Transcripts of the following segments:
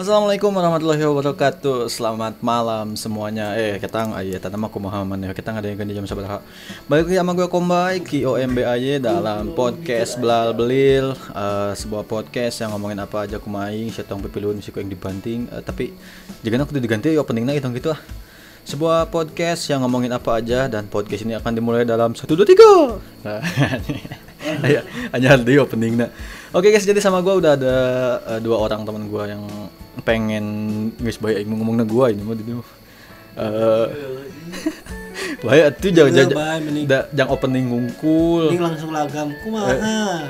Assalamualaikum warahmatullahi wabarakatuh. Selamat malam semuanya. Eh kita aja tadi mah kumahaman ya Kita ngadain di jam seberapa Balik lagi sama gue Kombay Ki OMBAY dalam podcast Belal Belil. Uh, Sebuah podcast yang ngomongin apa aja kumaing Setong pepilun si yang dibanting. Uh, Tapi Jika aku diganti ya openingnya gitu gitu ah. Sebuah podcast yang ngomongin apa aja dan podcast ini akan dimulai dalam satu dua tiga. Nah, hanya di opening Oke guys, jadi sama gue udah ada uh, dua orang teman gue yang pengen guys baik ngomongnya gue ini mau di uh, Bahaya tuh jangan jangan jangan opening ngungkul. Ini langsung lagam kumaha.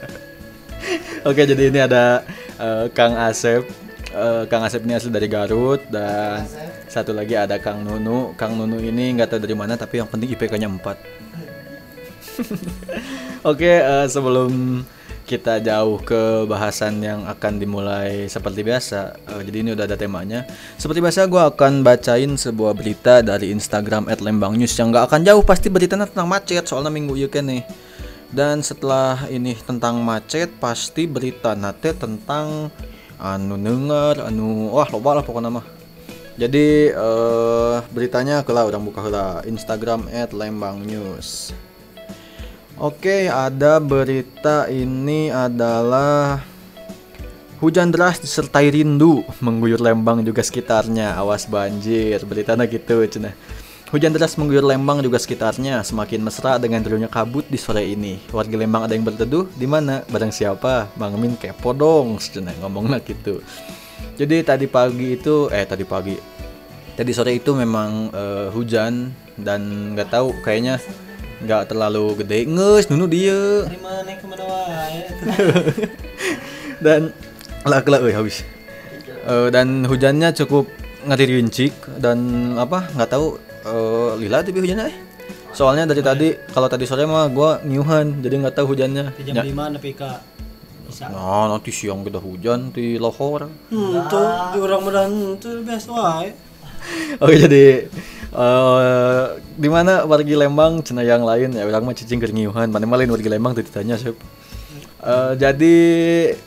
Oke, jadi ini ada uh, Kang Asep uh, Kang Asep ini asli dari Garut dan satu lagi ada Kang Nunu. Kang Nunu ini nggak tahu dari mana tapi yang penting IPK-nya 4. Oke, okay, uh, eh, sebelum kita jauh ke bahasan yang akan dimulai seperti biasa. Uh, jadi ini udah ada temanya. Seperti biasa gue akan bacain sebuah berita dari Instagram @lembangnews yang nggak akan jauh pasti beritanya tentang macet soalnya minggu you kan nih. Dan setelah ini tentang macet pasti berita nate tentang anu denger anu wah lupa lah pokoknya mah jadi uh, beritanya kelah udah buka lah Instagram at Lembang News Oke ada berita ini adalah Hujan deras disertai rindu mengguyur Lembang juga sekitarnya awas banjir beritanya gitu Hujan deras mengguyur Lembang juga sekitarnya, semakin mesra dengan turunnya kabut di sore ini. Warga Lembang ada yang berteduh, di mana? Barang siapa? Bang Min kepo dong, sejenak ngomongnya gitu. Jadi tadi pagi itu, eh tadi pagi, tadi sore itu memang uh, hujan dan nggak tahu kayaknya nggak terlalu gede. Nges nunu dia. Dan lah kelak habis. Uh, dan hujannya cukup ngeri rincik dan apa nggak tahu uh, lila tapi hujannya eh? Soalnya dari tadi kalau tadi sore mah gue nyuhan jadi nggak tahu hujannya. Jam ya. lima tapi kak. Nah, nanti siang kita hujan di lohor. Hmm, tuh di orang medan tuh biasa wae. Oke, jadi uh, di mana wargi Lembang? Cina yang lain ya. Orang mah cicing kerniuhan, mana malin wargi Lembang tuh ditanya sih. Uh, jadi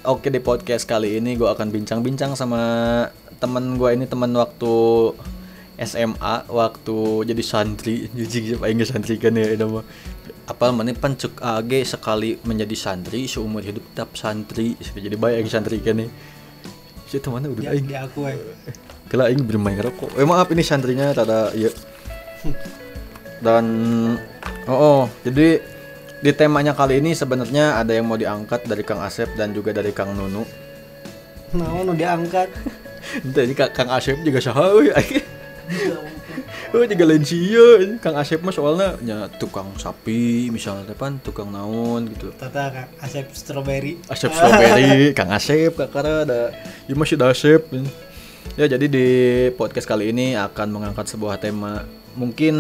oke okay, di podcast kali ini gue akan bincang-bincang sama teman gue ini teman waktu SMA waktu jadi santri. Jadi siapa yang santri kan ya itu mah. Apa mana pancuk AG sekali menjadi santri seumur hidup tetap santri. Jadi baik yang santri kan ya. Si mana udah aing di aku eh kela aing bermain rokok eh maaf ini santrinya tada ya dan oh, oh jadi di temanya kali ini sebenarnya ada yang mau diangkat dari Kang Asep dan juga dari Kang Nunu. Nah, mau diangkat. Ini Kang Asep juga sah, Oh juga lensia Kang Asep mah soalnya ya tukang sapi misalnya depan tukang naon gitu. Tata Kang Asep strawberry. Asep strawberry, Kang Asep kakara ada ya masih ada Asep. Ya jadi di podcast kali ini akan mengangkat sebuah tema mungkin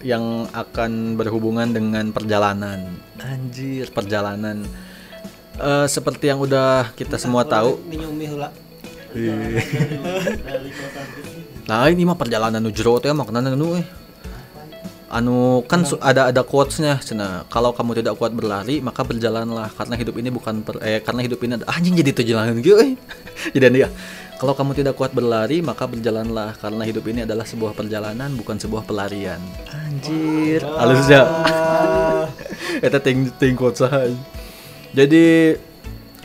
yang akan berhubungan dengan perjalanan. Anjir, perjalanan. Uh, seperti yang udah kita semua tahu. Minum nah ini mah perjalanan nuju teh mah kenapa nu eh anu kan su- ada ada quotesnya cina. Kalau kamu tidak kuat berlari maka berjalanlah. Karena hidup ini bukan per, eh karena hidup ini ada anjing jadi tuh jalan gitu. Eh jadi dia kalau kamu tidak kuat berlari maka berjalanlah. Karena hidup ini adalah sebuah perjalanan bukan sebuah pelarian. Anjir. Halus ya. Eta ting ting quotes jadi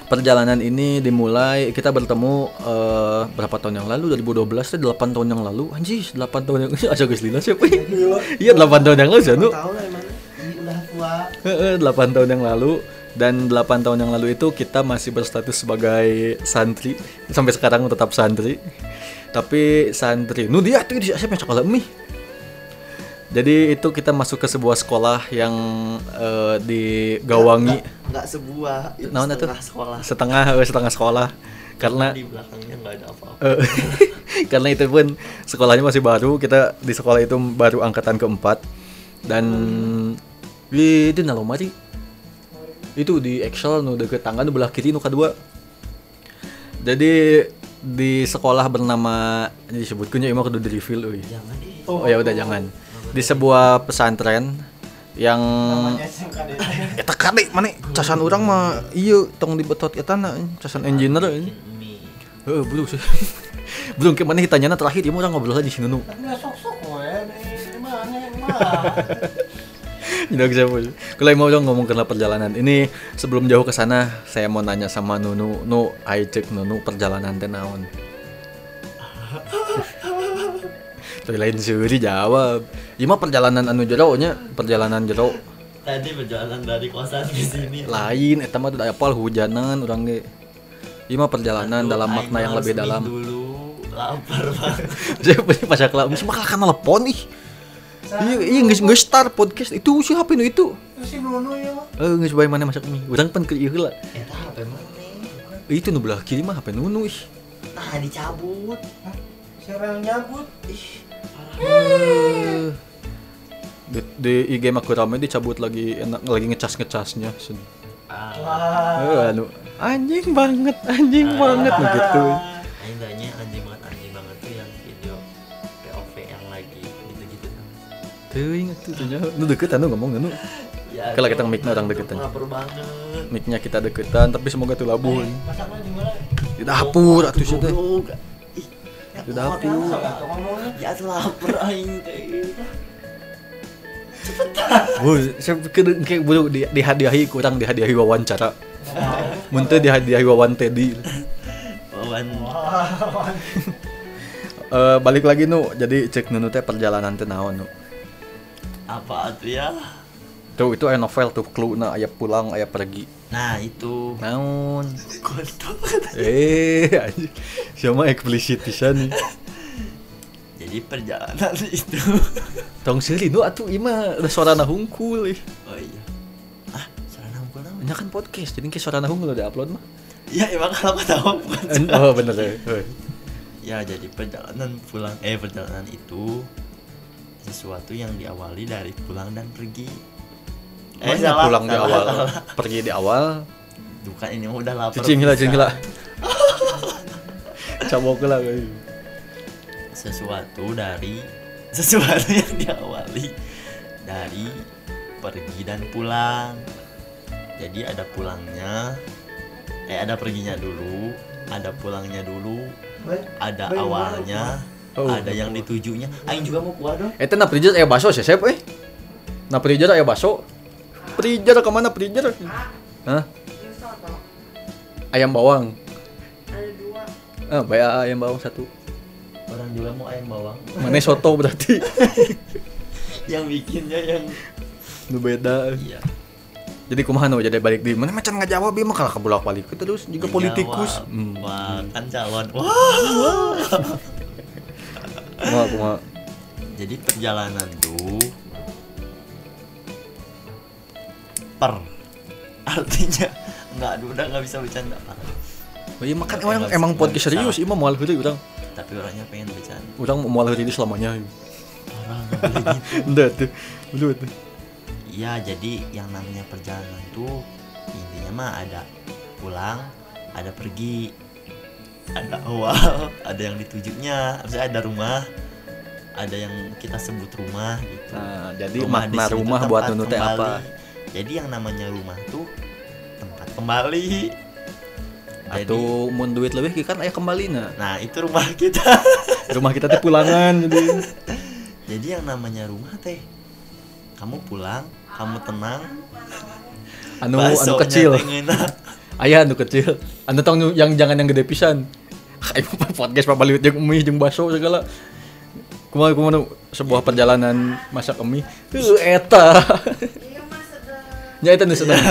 perjalanan ini dimulai kita bertemu uh, berapa tahun yang lalu? 2012 itu 8 tahun yang lalu? Anjir 8 tahun yang aja guys lila siapa iya 8 tahun yang lalu sih nu 8 tahun yang lalu. Dan 8 tahun yang lalu itu kita masih berstatus sebagai santri. Sampai sekarang tetap santri. Tapi santri. Nu dia tuh di siapa? Sekolah mie jadi itu kita masuk ke sebuah sekolah yang uh, digawangi. Enggak sebuah, itu nah, setengah itu? sekolah. Setengah uh, setengah sekolah. Karena di belakangnya nggak ada apa-apa. Uh, karena itu pun sekolahnya masih baru, kita di sekolah itu baru angkatan keempat dan hmm. di itu nalomari itu di Excel nu deket tangga nu belah kiri nu kedua. Jadi di sekolah bernama disebutkannya emang kudu di reveal Jangan. Oh, oh ya udah jangan di sebuah pesantren yang eta kade mana casan orang mah iya tong di betot eta na casan engineer Eh, belum sih. belum ke mana ditanya terakhir ya orang ngobrol aja si Nunu. Nggak sok-sok we. Tidak bisa. Kalau mau dong ngomong kenal perjalanan. Ini sebelum jauh ke sana, saya mau nanya sama Nunu. Nu, ayo cek Nunu perjalanan teh naon. Tapi lain suri jawab. Iya mah perjalanan anu jero nya, perjalanan jero. Tadi berjalan dari kosan ke sini. Lain eta mah udah apal hujanan urang ge. Iya mah perjalanan Aduh, dalam makna yang lebih dalam. dulu lapar banget. Saya punya pasak lah, mesti bakal kan telepon ih. Iya, iya nggak nggak start podcast itu siapa nu itu? Si Nunu ya. Eh nggak sebaik mana masak mie. Urang pan ke ieu lah. Eta HP mana? Itu nu belah kiri mah HP nunu ih. Nah, dicabut. Siapa yang nyabut? Ih, Eh, di, di IG rame dicabut lagi enak lagi ngecas ngecasnya Ah. eh, anu. Anjing banget anjing banget. Begitu Aing tanya anjing banget anjing banget tuh yang video POV yang lagi gitu-gitu. Tuh inget tuh tuh nu deket anu ngomong anu. Ya, Kalau kita mic-nya orang deketan. Mic-nya kita deketan tapi semoga tuh labuh. Di mana? di dapur atuh sih teh di dapur Ya lapar aing teh. Bu, saya pikir kayak bulu di, dihadiahi kurang dihadiahi wawancara. Muntah dihadiahi wawan Teddy. Wawan. Eh, balik lagi nu. Jadi cek nunu teh perjalanan teh naon nu? Apa tuh ya? Tuh itu aya novel tuh clue na aya pulang aya pergi Nah, itu naon kontol. eh anjing siapa eksplisit pisan nih Jadi perjalanan itu. tong seri nu atuh ieu mah udah suara hungkul ih Oh iya. Ah, sarana unggul naon? nya kan podcast jadi kayak suara hungkul udah upload mah Ya emang kalau tahu bukan oh bener ya. Ya jadi perjalanan pulang eh perjalanan itu sesuatu yang diawali dari pulang dan pergi. Mana pulang di awal pergi di awal Bukan ini udah lapar. cicing lah pisan. cicing lah cabok lah guys Sesuatu dari sesuatu yang diawali dari pergi dan pulang. Jadi ada pulangnya, eh ada perginya dulu, ada pulangnya dulu, ada awalnya, Oh. ada yang ditujunya. Aing juga mau keluar dong. Eh, na freezer aya baso sih, Sep, eh. Na freezer aya baso. Freezer ke mana freezer? Hah? Ayam bawang. ada dua Ah, bayar ayam bawang satu. Orang juga mau ayam bawang. Mana soto berarti? yang bikinnya yang Nu beda. iya Jadi kumaha nu jadi balik di mana macan nggak jawab ieu mah kalah kebolak balik terus juga politikus. Hmm. Wah, kan calon. Wah. Kumaha kumaha. Jadi perjalanan tuh per artinya nggak udah nggak bisa bercanda Pak. Oh, iya makan emang emang podcast serius, iya mah moal heureuy urang. tapi orangnya pengen bercanda Urang moal heureuy selamanya. orang nggak boleh gitu Enggak tuh. Dulu tuh. iya jadi yang namanya perjalanan tuh intinya mah ada pulang ada pergi ada awal ada yang ditujunya maksudnya ada rumah ada yang kita sebut rumah gitu Nah, jadi Rumah di makna rumah buat tempat Nunu teh kembali. apa? Jadi yang namanya rumah tuh tempat kembali. Jadi, Atau mun duit lebih kan aya kembalina. nah itu rumah kita. Rumah kita teh pulangan jadi. Jadi yang namanya rumah teh, kamu pulang, kamu tenang. Anu anu kecil. Ayah anu kecil. Anu tong yang jangan yang gede pisan. Ayo podcast Pak Baliut jeung mie jeung baso segala. Kumaha kumaha sebuah perjalanan masak mie. Heuh eta. mas sedang Nya eta nu sedang.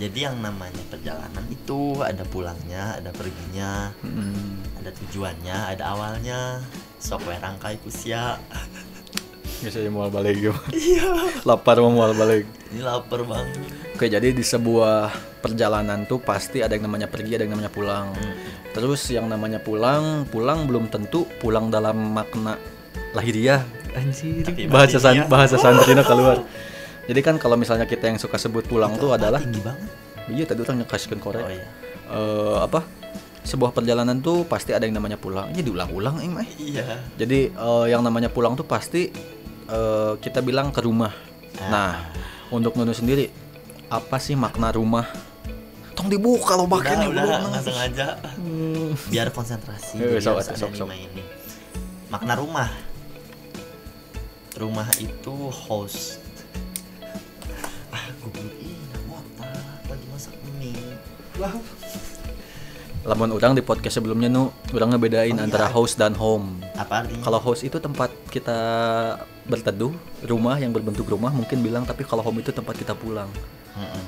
Jadi yang namanya perjalanan itu ada pulangnya, ada perginya, Hmm. ada tujuannya, ada awalnya. Sok rangkai kusia. Aya moal balik yo. Iya. Lapar mau moal balik. Ini lapar banget. Oke, jadi di sebuah perjalanan tuh pasti ada yang namanya pergi, ada yang namanya pulang. Hmm. Terus yang namanya pulang, pulang belum tentu pulang dalam makna lahiriah. Anjir, Tapi bahasa san, bahasa santrina keluar. Jadi kan kalau misalnya kita yang suka sebut pulang Itu tuh adalah tinggi banget. iya tadi orang nyekaskeun korek. Oh iya. Eh, apa? Sebuah perjalanan tuh pasti ada yang namanya pulang. Ini diulang-ulang emang. Iya. Jadi eh, yang namanya pulang tuh pasti eh, kita bilang ke rumah. Ah. Nah, untuk Nunu sendiri apa sih makna rumah? tong dibuka lo udah bakanya udah nggak sengaja Hmm. biar konsentrasi Eh, jadi sok, harus sok, ada sok, dimainin. makna rumah rumah itu host. Ah gue beli lagi masak mie. Lamun orang di podcast sebelumnya nu orang ngebedain Oh, iya. antara house dan home. Apa artinya? Kalau house itu tempat kita berteduh rumah yang berbentuk rumah mungkin bilang tapi kalau home itu tempat kita pulang. Mm-mm.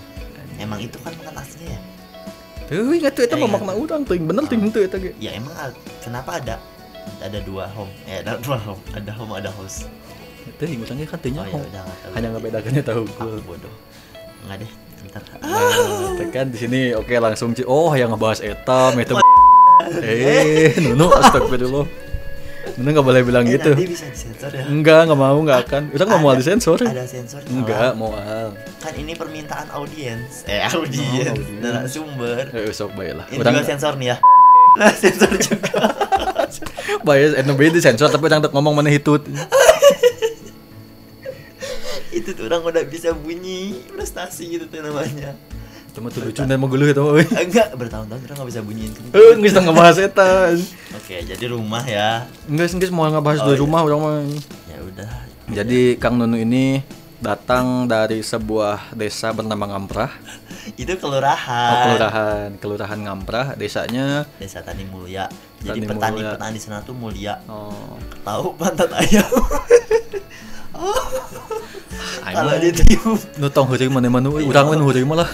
emang itu kan bukan aslinya ya? Tuh ingat tuh itu Eh, mah ingat. makna orang tuh bener tuh itu itu ge. ya emang kenapa ada ada dua home? Eh ada dua home. Ada home ada host itu ingutangnya kan tanya oh ya udah tahu hanya ngebedakannya tahu gue bodoh. Nggak deh bentar Nah, tekan di sini oke langsung Ci. oh yang ngebahas etam itu eh nunu astagfirullah. Nunu nggak boleh bilang eh, gitu. nanti bisa disensor ya. Enggak nggak mau nggak akan. Kita nggak mau disensor ada sensor. Enggak mau al kan ini permintaan audiens. Eh audiens audiens. narasumber eh sok baik lah. Ini juga sensor nih ya. Nah sensor juga. Baik NB di sensor tapi orang tak ngomong mana hitut itu tuh orang udah bisa bunyi prestasi gitu tuh namanya. Cuma tuh lucu dan mau geluh itu mah, enggak bertahun-tahun orang nggak bisa bunyiin. Eh, nggak kita ngebahas etan. oke jadi rumah ya. Enggak, enggak mau ngebahas Oh, dari iya. rumah orang mah. ya udah. Jadi Kang Nunu ini datang dari sebuah desa bernama Ngamprah, itu oh, kelurahan. Kelurahan, kelurahan Ngamprah, desanya desa Tani Mulia. Jadi Tani petani Mulia. petani di sana tuh mulia. Oh, tahu pantat ayam. Aing kalau mah ditiup nu tong heureung mana-mana euy, urang mah nu heureung mah lah.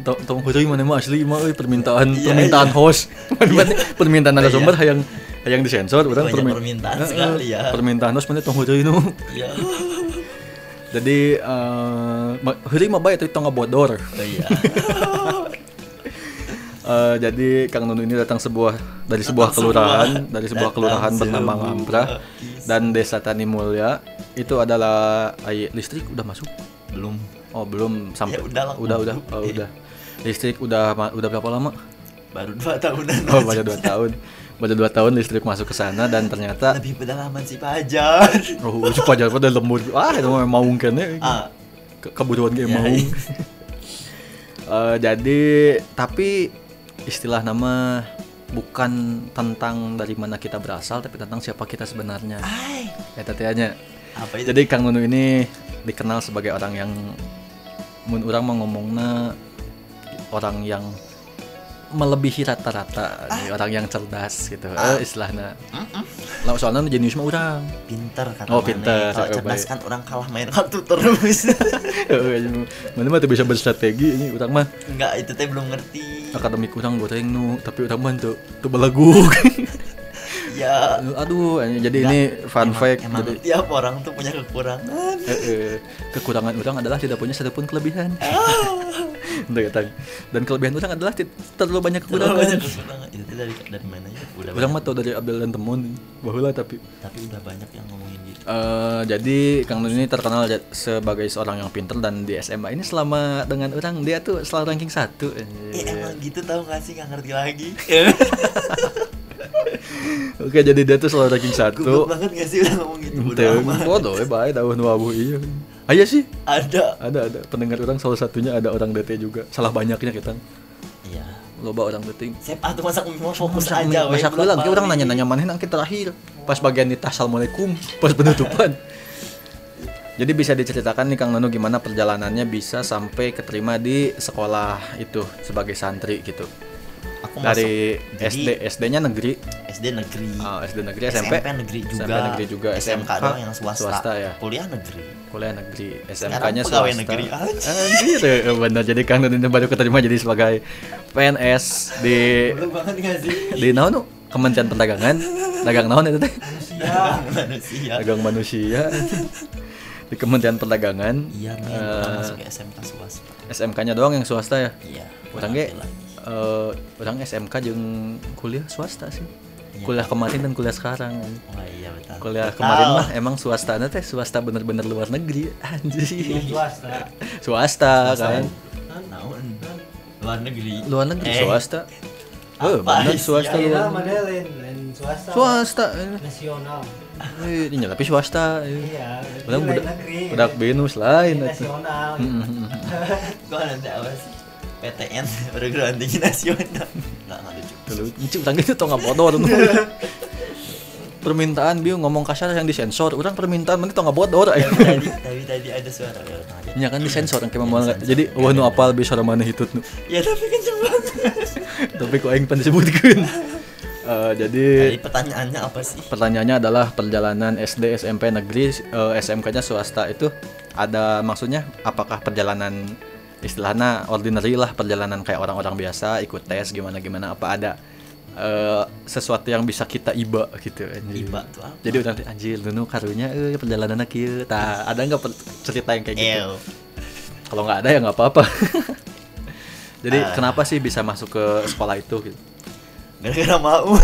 Tong tong heureung mana mah asli mah euy permintaan permintaan host. permintaan narasumber Iya. hayang hayang disensor urang permin- permintaan sekali ya. Permintaan host mana tong heureung nu. Jadi hari mah bae tong ngabodor. oh iya jadi Kang Nunu ini datang sebuah dari sebuah kelurahan sebuah- dari sebuah kelurahan bernama Ngamprah dan Desa Tani Mulya itu adalah ay, listrik udah masuk? Belum. Oh belum sampai. Ya udah lah, udah udah. Goblok. oh, udah. Listrik udah udah berapa lama? Baru dua tahunan oh baru dua tahun. Baru dua tahun listrik masuk ke sana dan ternyata lebih pedalaman si Pajar oh si pajar pada lembur. Ah itu mah maung kan ya? Ah. Ke- kebutuhan kayak Ya, maung. iya. Eh, jadi tapi istilah nama bukan tentang dari mana kita berasal tapi tentang siapa kita sebenarnya. Ay ya tetianya apa itu? Jadi Kang Nunu ini dikenal sebagai orang yang mun orang mau ngomongnya orang yang melebihi rata-rata nih, orang yang cerdas gitu. Eh, istilahnya lah soalnya nu jenius mah orang pinter kata Oh, pinter. kalau Oh, cerdas kan orang kalah main kartu terus. Mana mah tuh bisa berstrategi ini orang mah. Enggak itu teh belum ngerti. Akademik kurang goreng nu tapi udah mah tuh tuh belagu ya aduh jadi ini fun emang, fact emang jadi tiap orang tuh punya kekurangan. Eh, eh, kekurangan orang adalah tidak punya satupun kelebihan. Tang. dan kelebihan orang adalah terlalu banyak Terlalu kekurangan banyak kekurangan. itu dari dari mana ya udah orang mah tau dari Abdel dan Temun bahula tapi. Tapi udah banyak yang ngomongin gitu. Eh, jadi Kang Nun ini terkenal sebagai seorang yang pinter dan di SMA ini selama dengan orang dia tuh selalu ranking satu Eh emang gitu tau gak sih? Gak ngerti lagi oke jadi dia tuh selalu ranking satu. Goblok banget gak sih udah ngomong gitu Udah Tuh, amat. bodoh ya baik tahun wabu iya. Aya sih. Ada. Ada ada. Pendengar orang salah satunya ada orang DT juga. Salah banyaknya kita. Iya. Loba orang DT Sep ah tuh masak mie mau fokus Masak aja mie- masak we, lagi orang nanya-nanya mana nanti terakhir. Pas bagian di assalamualaikum. Pas penutupan. Jadi bisa diceritakan nih Kang Nanu gimana perjalanannya bisa sampai keterima di sekolah itu sebagai santri gitu Aku dari masuk, SD SD-nya negeri. SD negeri. Ah, SD negeri SMP negeri juga. SMP negeri juga SMK doang yang swasta, swasta ya. Kuliah negeri. Kuliah negeri. SMK-nya swasta. negeri. Aja. anjir. Eh, bener. Jadi Kang Nunu ini baru keterima jadi sebagai PNS di di naon? Kementerian Perdagangan. Dagang naon itu teh? Manusia. Dagang manusia. Di Kementerian Perdagangan. Iya men, orang masuk SMK swasta. SMK-nya doang yang swasta ya? Iya orang ge eh, orang SMK jeung kuliah swasta sih Iya. kuliah kemarin dan kuliah sekarang Oh iya betul kuliah Betul. kemarin mah emang swasta teh swasta bener-bener luar negeri anjir swasta swasta kan Naon? Luar negeri luar negeri Eh, swasta eh apa bener sih? swasta Ya, luar Iya, lain swasta. swasta eh. Nasional. Eh, ini tapi swasta eh. Iya, lain budak negeri. budak Venus lain Ini atuh. nasional. Mm. Gua nanti apa sih? PTN perguruan tinggi nasional nggak nggak lucu lucu urang gitu tong ngabodor. permintaan biu ngomong kasar yang disensor. Urang permintaan mana tong ngabodor aya. tadi tadi tadi ada suara ya. Nya kan disensor yang kayak mau Jadi wah nu apal bisa suara mana hitut nu. ya tapi kenceng banget Tapi kok aing pan disebutkeun. Eh, jadi Tadi pertanyaannya apa sih pertanyaannya adalah perjalanan SD SMP negeri eh, SMK-nya swasta itu ada maksudnya apakah perjalanan istilahnya ordinary lah perjalanan kayak orang-orang biasa ikut tes gimana gimana apa ada eh, sesuatu yang bisa kita iba gitu anjir. Iba tuh apa? jadi udah anjir dulu karunya eh perjalanan kieu tah ada nggak cerita yang kayak gitu kalau nggak ada ya nggak apa-apa jadi Ah. kenapa sih bisa masuk ke sekolah itu gitu gara-gara mau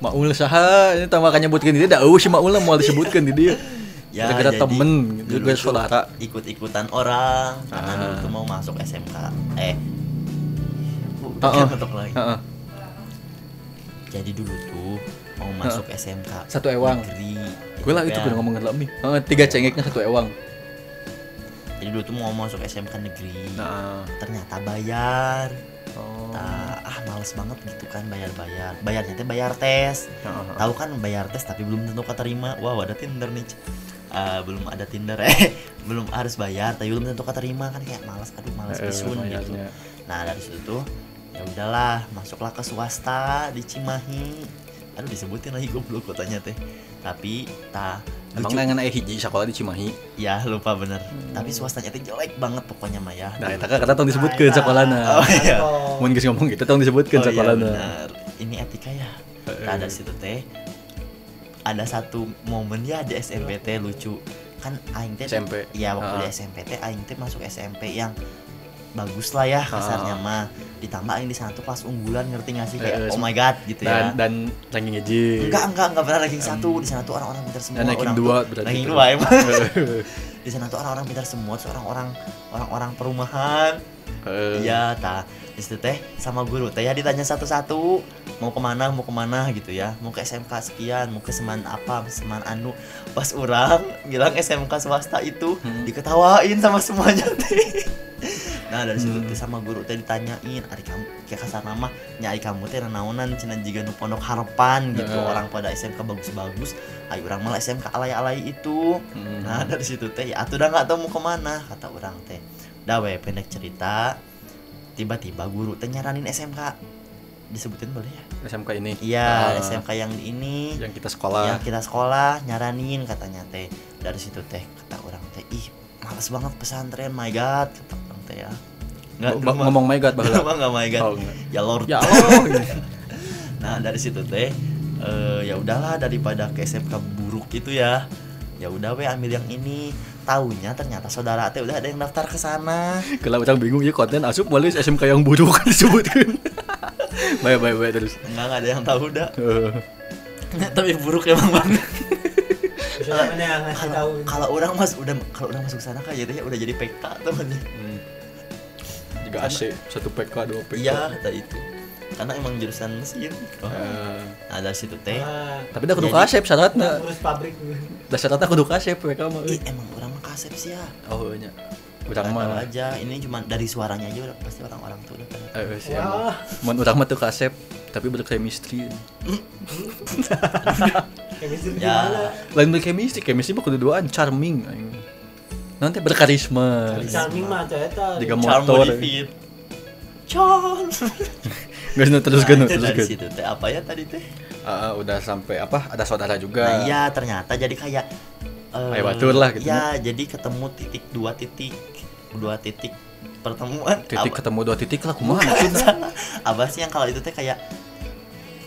Maul saha ini tambah kan nyebutkan dia dah eueuh si Maul mau disebutkan di dia. ya Gara-gara jadi temen, gara tuh saudara. ikut-ikutan orang karena Ah. dulu tuh mau masuk SMK eh bukan untuk lagi Heeh. jadi dulu tuh mau masuk SMK Satu ewang. negeri Gue lah itu gue ngomong dalam nih. Heeh, tiga cengeknya satu ewang. jadi dulu tuh mau masuk SMK negeri Nah. ternyata bayar Oh. Ah males banget gitu kan bayar-bayar bayarnya teh bayar tes Heeh. tahu kan bayar tes tapi belum tentu keterima wow ada tinder nih Ah, belum ada tinder eh belum harus bayar tapi belum tentu keterima kan kayak males aduh males Eh, pisun gitu bayarnya. nah dari situ tuh ya udahlah masuklah ke swasta di Cimahi aduh disebutin lagi goblok kotanya teh tapi ta Emang nggak ngena hiji sekolah di Cimahi. ya lupa bener tapi swastanya teh jelek banget pokoknya mah ya Nah, eta kan kata tong disebutkeun sekolahna. oh iya Mun geus ngomong gitu tong disebutkeun Oh iya sekolahna. benar. Ini etika ya. Nah, dari situ teh ada satu momen ya di SMP teh lucu. Kan aing teh SMP. Iya, waktu di Ah. SMP teh aing teh masuk SMP yang bagus lah ya kasarnya Ah. mah. Ditambah aing di sana tuh kelas unggulan ngerti gak sih Eh, eh, kayak oh my god gitu Dan ya. dan ranking hiji. Enggak, enggak, enggak pernah ranking satu. Di sana tuh orang-orang pintar semua. Dan ranking orang dua berarti Ranking dua emang. di sana tuh orang-orang pintar semua, tuh orang-orang orang-orang perumahan. Heeh. Iya, ta. Di situ teh sama guru teh ya ditanya satu-satu mau ke mana mau ke mana gitu ya mau ke SMK sekian mau ke seman apa seman anu pas orang bilang SMK swasta itu Hmm. diketawain sama semuanya teh nah dari situ teh sama guru teh ditanyain ari kamu kayak kasar nama nya ari kamu teh naonan cina jiga nu pondok harapan gitu Heeh. orang pada SMK bagus-bagus ayo orang malah SMK alay-alay itu Hmm. Nah dari situ teh ya atuh udah nggak tahu mau ke mana kata orang teh. Dah pendek cerita tiba-tiba guru nyaranin SMK disebutin boleh ya? SMK ini. Iya Ah, SMK yang di ini yang kita sekolah. yang kita sekolah nyaranin katanya teh dari situ teh kata orang teh ih males banget pesantren my god kata orang teh ya dulu ba- ngomong my god mah nggak my god Oh, ya lord Ya Allah. Nah dari situ teh eh, ya udahlah daripada ke SMK buruk gitu ya. Ya udah we ambil yang ini. Taunya ternyata saudara teh udah ada yang daftar ke sana. Kalau orang bingung ya konten asup boleh SMK yang buruk disebutkan. baik baik baik terus. Enggak nggak ada yang tahu dah. Eh, Tapi buruk emang banget. Kalau orang mas udah kalau orang masuk sana kayaknya udah jadi PK temennya. hmm. Juga AC satu PK dua PK. Iya, itu. Karena emang jurusan mesin. Oh. Eh, Nah dari situ teh. Ah, tapi dah kudu kasep syaratnya. urus pabrik. Dah syaratnya kudu kasep PK mah. Ih emang orang mah kasep sih ya. Oh Urang tahu mah aja. Ini cuma dari suaranya aja udah pasti orang-orang tuh udah eh sih. Wah. Mun urang mah tuh kasep tapi berchemistry. Chemistry Ya. gimana? Lain berchemistry, chemistry mah kudu duaan charming. aing. Nanti berkarisma. Charming mah eta. Jika Charm motor. Charm. Nu terus Nah, terus dari situ teh apa ya tadi teh? Ah, udah sampai apa? Ada saudara juga. Nah iya ternyata jadi kayak eh, Kayak batur lah gitu Ya jadi ketemu titik dua titik dua titik pertemuan. Titik ketemu dua titik lah kumaha maksudnya. apa sih yang kalau itu teh kayak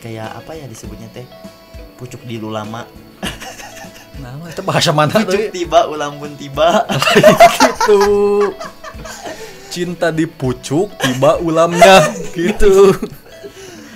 kayak apa ya disebutnya teh pucuk di lama Nah, itu bahasa mana tuh? pucuk tiba ulang pun tiba gitu. Cinta di pucuk tiba ulamnya gitu.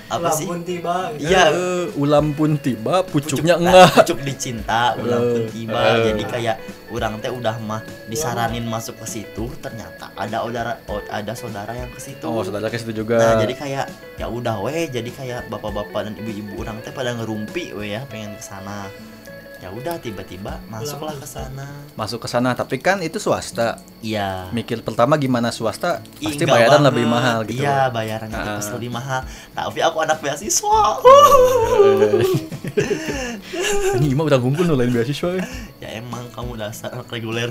apa sih Lampun tiba. gitu. Iya. Eh, ulam pun tiba, pucuknya Pucuk- enggak. pucuk dicinta ulang pun Eh, tiba eh. jadi kayak orang teh udah mah disaranin masuk ke situ ternyata ada saudara ada saudara yang ke situ Oh, saudara ke situ juga. Nah, jadi kayak ya udah weh, jadi kayak bapak-bapak dan ibu-ibu orang teh pada ngerumpi weh ya pengen ke sana. Ya udah tiba-tiba masuklah ke sana. masuk ke sana tapi kan itu swasta. Iya. Mikir pertama gimana swasta Ih, pasti bayaran banget. lebih mahal gitu iya bayaran itu Ah. pasti lebih mahal. Tapi aku anak beasiswa. Ini mah udah ngumpul nulain beasiswa. Ya. ya emang kamu dasar anak reguler.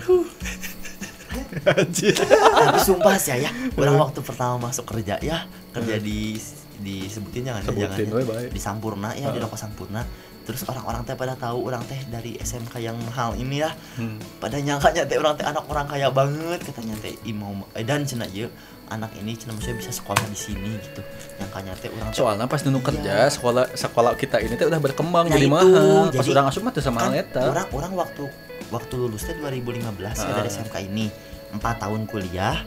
Tapi sumpah sih ya orang waktu pertama masuk kerja ya. Kerja di disebutin jangan ya, Sebutin, jangan ya. di Sampurna ya di Rokok Sampurna terus orang-orang teh pada tahu orang teh dari SMK yang mahal ini ya. Hmm. pada nyangkanya teh orang teh anak orang kaya banget katanya teh. Imau eh, dan cina ye anak ini cina maksudnya bisa sekolah di sini gitu. Nyangkanya teh orang teh soalnya pas dulu kerja Iya. sekolah sekolah kita ini tuh udah berkembang Nah, jadi itu, mahal. Pas jadi orang asup mah tuh sama kan eta. orang orang waktu waktu lulus teh 2015 ya Ah. dari SMK ini. Empat tahun kuliah.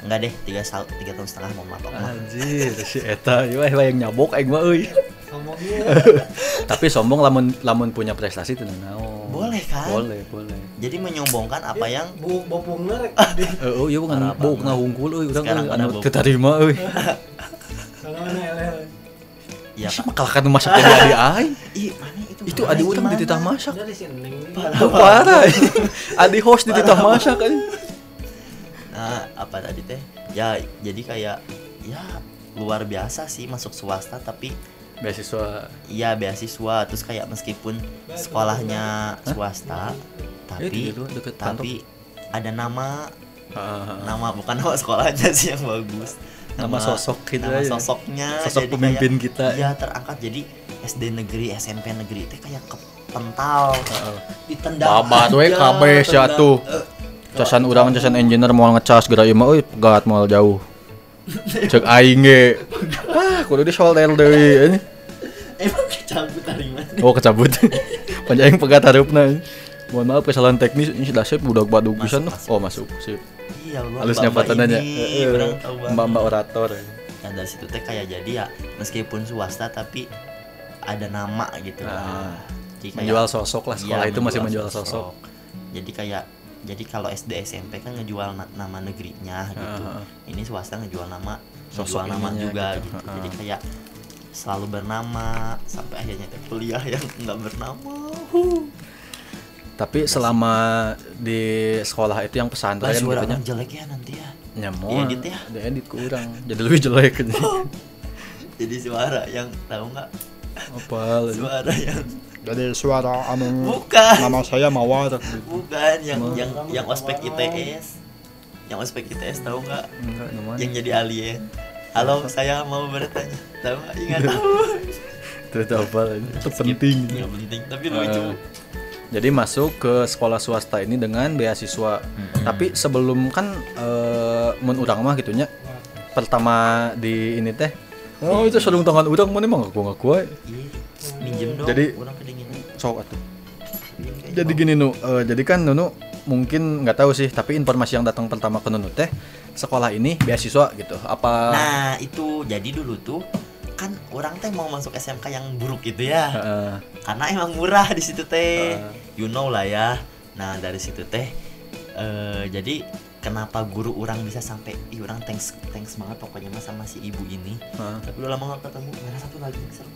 Enggak deh tiga sal- tiga tahun setengah mau matok anjir si eta ieu yang nyabok aing mah euy Ngomongnya tapi sombong lamun lamun punya prestasi tuh naon. Boleh, kan? boleh boleh. Jadi menyombongkan apa yang bu bopungnya rek di Eh, oh iya bukan Parah bau banget. kena hungkul euy urang anu bau. teu tarima euy. Sana mana eleh. ya Ih, pak. kalahkan masak jadi adi aing. Ih mana itu? Adi urang di titah masak. Parah adi host di titah masak kan nah apa tadi teh? Ya jadi kayak ya luar biasa sih masuk swasta tapi beasiswa iya beasiswa terus kayak meskipun sekolahnya swasta tapi di luar deket tapi ada nama Ah, nama bukan nama sekolahnya sih yang bagus Nama sosok gitu nama aja. sosoknya Sosok jadi pemimpin kayak- kita. iya terangkat jadi SD negeri SMP negeri itu kayak kepental Heeh. ditendang Babat we sia tendang. tuh. Eh, Casan urang casan engineer mau ngecas geura ieu mah euy pegat moal jauh. Cek aing ge. Ah, kudu di solder deui. emang kecabut dari mana Oh, kecabut. Panjang pegat harupna. Mohon maaf kesalahan teknis ini sudah sip budak Masuk, pisan. Oh, masuk. Sip. iya lu Halusnya ini, orang tahu banget. Mbak-mbak orator. Nah dari situ teh kayak jadi ya meskipun swasta tapi ada nama gitu Ah, kayak- Menjual sosok lah sekolah Iya, itu masih menjual sosok. Jadi kayak jadi kalau SD SMP kan ngejual na- nama negerinya gitu. Ah, ah. Ini swasta ngejual nama Sosok ngejual nama juga gitu. gitu. Ah, Jadi ah. kayak selalu bernama sampai akhirnya kuliah yang nggak bernama. Huh. Tapi selama di sekolah itu yang pesantren suara gitu orang jelek ya nanti ya. Nyamon. Diedit ya? Diedit kurang. Jadi lebih jelek Jadi suara yang tahu nggak? Apa? Suara yang Dari suara anu bukan. nama saya Mawar. Bukan yang Emang? yang yang ospek ITS. Yang ospek ITS tahu nggak? Yang jadi alien. Halo, saya mau bertanya. Tahu? Ingat tahu. Itu itu apa? Itu penting. Nggak penting, tapi lucu. Eh, jadi masuk ke sekolah swasta ini dengan beasiswa. Tapi sebelum kan eh mun urang mah gitunya pertama di ini teh Oh itu sarung tangan urang mana emang ngaku ngaku aja. Iya, minjem dong. Jadi- orang kedinginan. Sok atuh. Jadi gini nu, eh, jadi kan Nunu mungkin nggak tahu sih, tapi informasi yang datang pertama ke Nunu teh sekolah ini beasiswa gitu. Apa? Nah, itu jadi dulu tuh kan orang teh mau masuk SMK yang buruk gitu ya. Heeh. Karena emang murah di situ teh. You know lah ya. Nah, dari situ teh eh jadi kenapa guru orang bisa sampai ih orang thanks thanks banget pokoknya mah sama si ibu ini tapi udah lama gak ketemu mana satu lagi seru.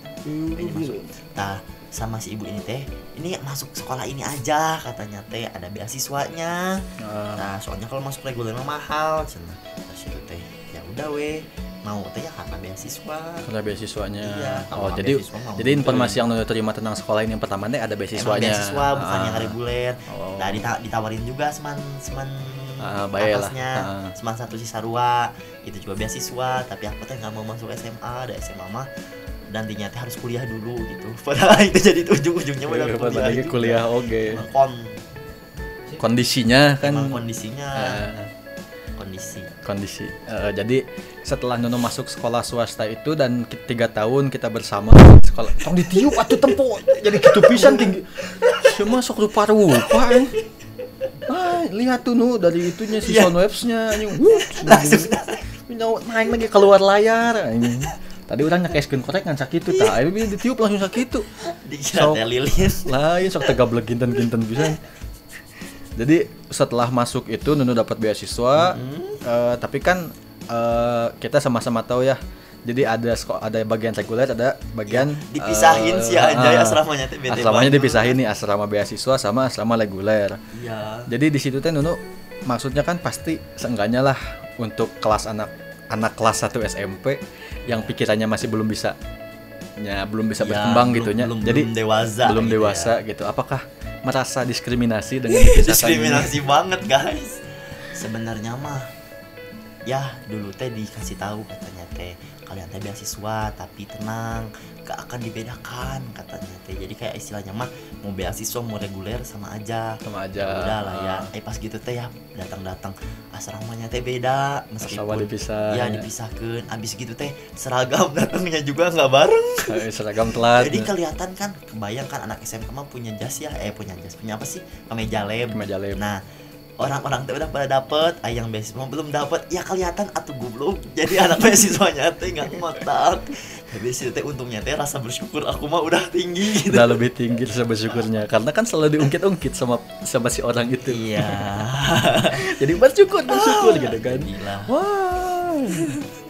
ini masuk nah sama si ibu ini teh ini masuk sekolah ini aja katanya teh ada beasiswanya Heeh. nah soalnya kalau masuk reguler mah mahal cina terus itu teh ya udah weh mau teh ya karena beasiswa Karena beasiswanya. Iya, oh, jadi beasiswa jadi mungkin. informasi yang Nunu terima tentang sekolah ini yang pertama teh ada Emang beasiswanya. beasiswa bukan yang Ah. reguler Oh. nah dita- ditawarin juga seman seman Lah. atasnya Ah. seman satu Cisarua itu juga beasiswa tapi aku teh nggak mau masuk SMA ada SMA mah nantinya teh harus kuliah dulu gitu. Padahal itu jadi ujung-ujungnya Iya, pada kuliah lagi kuliah oke. Emang kon. Kondisinya kan emang kondisinya. Eh, kondisi. Kondisi. Eh, jadi setelah Nunu masuk sekolah swasta itu dan tiga tahun kita bersama sekolah. Tong ditiup atuh tempo jadi gitu pisan tinggi. Cuma sok rupa rupa ah lihat tuh nu dari itunya si Iya. Soundwaves-nya anjing. Wuh, Minta main lagi keluar layar anjing. tadi orang nyakeskeun korek ngan sakitu tah ayo ditiup langsung sakitu dikira teh lilin. Lain sok tegablek ginten-ginten bisa. Jadi setelah masuk itu Nunu dapat beasiswa. Mm-hmm. eh, tapi kan eh, kita sama-sama tahu ya Jadi ada ada bagian reguler, ada bagian dipisahin eh, sih anjay ah, asramanya teh Asramanya dipisahin nih asrama beasiswa sama asrama reguler. iya Jadi di situ teh Nunu maksudnya kan pasti seenggaknya lah untuk kelas anak anak kelas 1 SMP yang pikirannya masih belum bisa ya belum bisa Ya, berkembang belum- gitu nya. belum- Jadi belum dewasa belum gitu dewasa ya. gitu. Apakah merasa diskriminasi dengan diskriminasi banget guys sebenarnya mah ya dulu teh dikasih tahu katanya teh kalian teh beasiswa tapi tenang gak akan dibedakan katanya teh. Jadi kayak istilahnya mah mau beasiswa mau reguler sama aja. Sama aja. Ya udah lah ya. Eh pas gitu teh ya datang datang asramanya teh beda meskipun dipisah. ya dipisahkan abis gitu teh seragam datangnya juga nggak bareng. Eh, seragam telat. jadi kelihatan kan kebayang kan anak SMK mah punya jas ya? Eh punya jas punya apa sih? Kemeja lem. Kemeja lem. nah orang-orang tuh udah pada dapet ah, yang beasiswa belum dapet ya kelihatan atuh goblok jadi anak beasiswanya teh nggak ngotak tapi sih teh untungnya teh rasa bersyukur aku mah udah tinggi gitu udah lebih tinggi rasa bersyukurnya karena kan selalu diungkit-ungkit sama sama si orang itu. iya Jadi bersyukur bersyukur gitu kan. Gila. Wah.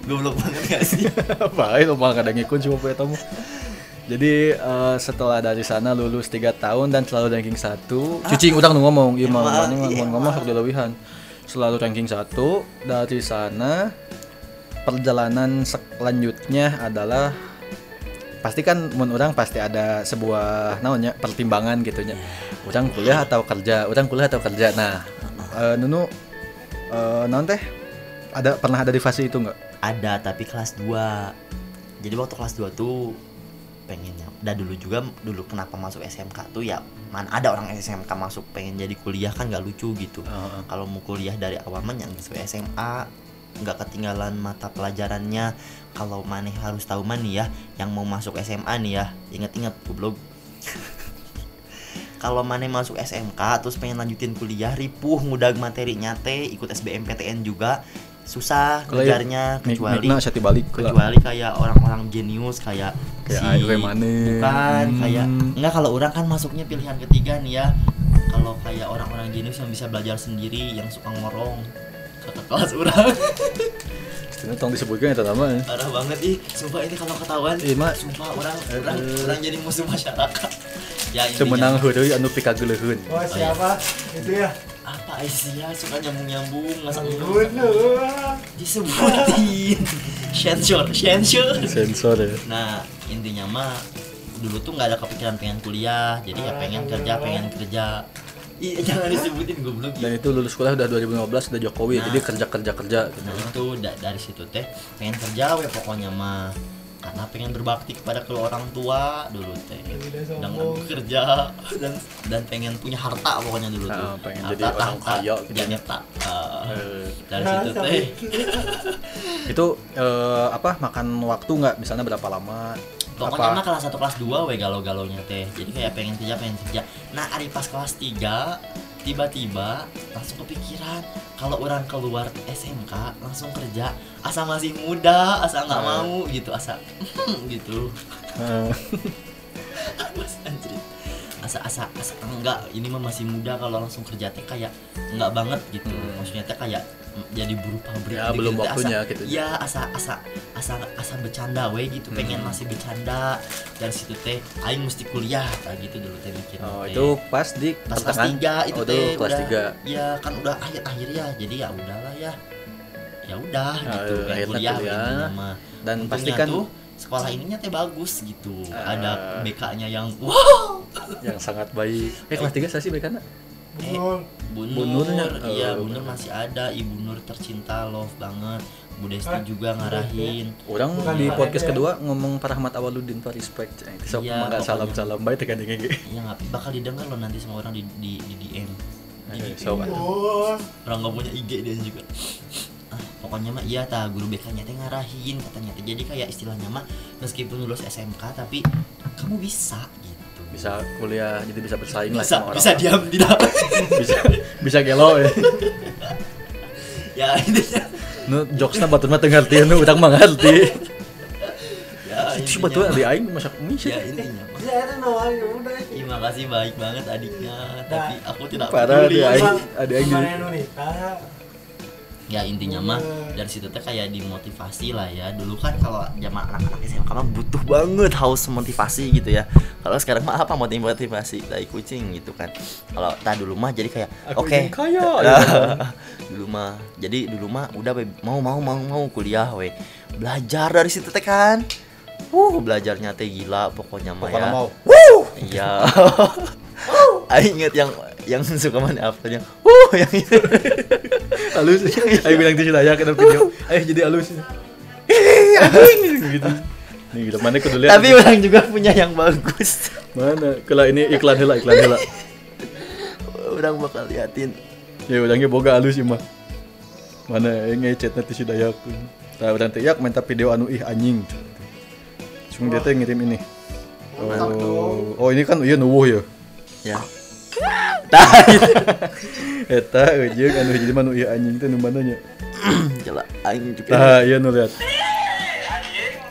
goblok banget gak sih Apa itu mah kadang ngikut cuma punya tamu. Jadi eh, setelah dari sana lulus 3 tahun dan selalu ranking 1 Cicing udang nu ngomong, iya mah Emang, mana mah iya, mau ngomong sok dilebihan. Selalu ranking 1 dari sana perjalanan selanjutnya adalah pasti kan mun orang pasti ada sebuah naonnya pertimbangan gitu nya. Orang kuliah atau kerja, orang kuliah atau kerja. Nah, eh, Nunu eh, naon teh? Ada pernah ada di fase itu nggak? ada tapi kelas 2 jadi waktu kelas 2 tuh pengennya udah dulu juga dulu kenapa masuk SMK tuh ya mana ada orang SMK masuk pengen jadi kuliah kan nggak lucu gitu. Heeh. kalau mau kuliah dari awal mah yang sesuai SMA nggak ketinggalan mata pelajarannya. Kalau maneh harus tahu mana ya yang mau masuk SMA nih ya inget-inget goblok. Kalau maneh masuk SMK terus pengen lanjutin kuliah ripuh ngudag materinya teh ikut SBMPTN juga susah ya, ngejarnya Mik- kecuali Mikna sati balik lah. kecuali kayak orang-orang jenius kayak Kayak si Remane. bukan Hmm. kayak enggak kalau orang kan masuknya pilihan ketiga nih ya kalau kayak orang-orang jenius yang bisa belajar sendiri yang suka ngorong kakak kelas orang Ini tolong disebutkan itu nama. ya. parah banget ih sumpah ini kalau ketahuan Ih, Mak. sumpah orang Eh, orang eh. orang jadi musuh masyarakat ya intinya Semenang heureuy anu pikageuleun. Oh siapa? Itu ya? Aisyah suka nyambung nyambung masa Bener. disebutin sensor sensor Sensor ya. Nah intinya mah dulu tuh nggak ada kepikiran pengen kuliah, jadi ya pengen kerja, pengen kerja. Iya jangan disebutin goblok. Dan itu lulus kuliah udah 2015 udah Jokowi, Nah. jadi kerja kerja kerja. gitu. Nah itu da- dari situ teh pengen kerja we pokoknya mah karena pengen berbakti kepada kedua orang tua dulu teh dengan bekerja dan dan pengen punya harta pokoknya dulu tuh Ah, pengen harta, jadi orang kaya gitu ya. Ah, Eh, dari Nah, situ teh itu eh, apa makan waktu nggak misalnya berapa lama? Pokoknya mah apa? kelas 1 kelas 2 we galau-galaunya teh. Jadi kayak pengen kerja, pengen kerja. Nah, hari pas kelas 3 tiba-tiba langsung kepikiran kalau orang keluar SMK langsung kerja asa masih muda asa nggak Hmm. mau gitu asa gitu. Eh, Mas anjir asa asa asa enggak ini mah masih muda kalau langsung kerja teh kayak enggak banget gitu Hmm. maksudnya teh kayak jadi buruh pabrik Ya, belum teh. waktunya asa, gitu. ya asa asa asa asa bercanda we gitu pengen Hmm. masih bercanda dari situ teh aing mesti kuliah kayak gitu dulu teh mikir oh, teh. itu pas di pas kelas tiga itu oh, teh kelas udah, 3. ya kan udah akhir akhir ya jadi ya udahlah ya ya udah Ah, gitu pengen akhirnya kuliah, kuliah. mah. Dan Untungnya pasti kan- tuh sekolah ininya teh bagus gitu Ah. ada BK-nya yang wow yang sangat baik. Eh kelas 3 saya sih baik kan? Betul. Bu Bu Nur, Nurnya, iya oh. Bu Nur masih ada, Ibu Nur tercinta, love banget. Bu Desti Hah? juga ngarahin. Orang Bukan di podcast Ed ya? kedua ngomong Pak Rahmat Awaludin Pak respect. Eh, Sok Iya, mangga pokoknya. salam-salam baik tekan ini. Ya nggak bakal didengar loh nanti sama orang di di, di DM. Di Eh, sok. Oh, Orang nggak punya IG dia juga. Ah, pokoknya mah iya tah guru BK-nya teh ngarahin katanya teh. Jadi kayak istilahnya mah meskipun lulus SMK tapi kamu bisa gitu. Bisa kuliah jadi bisa bersaing lah Bisa sama orang. bisa diam tidak. bisa bisa gelo ya. ya intinya Nu jokesna batur mah teu ngarti nu urang mah ngarti. ya Itu mah- di aing masak mie sih. ya intinya ya itu namanya udah. Terima kasih baik banget adiknya, tapi aku tidak Parah peduli. dia aing Emang- ada ya intinya mah dari situ teh kayak dimotivasi lah ya. Dulu kan kalau zaman anak-anak SMA mah butuh banget haus motivasi gitu ya. Kalau sekarang mah apa motivasi? Dari kucing gitu kan. Kalau tak dulu mah jadi kayak oke. ingin kaya, dulu mah jadi dulu mah udah mau mau mau mau kuliah we. Belajar dari situ teh kan. Uh belajarnya teh gila pokoknya mah ya. mau. iya. Aing inget yang yang suka mana? Apa yang uh yang itu. Halus. Ayo bilang di Hidayah kena video ayo jadi halus. Gitu. Nih gitu mana kudu lihat? Tapi orang juga punya yang bagus. Mana? Kalau ini iklan hela iklan hela. Orang bakal liatin. Ya udangnya boga halus mah mana yang ngechat nanti si Dayak nah orang teh yak minta video anu ih anjing. Cuma dia teh ngirim ini. Oh, oh ini kan iya nuwuh ya? Ya tah eta ujung anu jadi manu iya anjing teh nu mana nya aing juga Nah, iya nu lihat.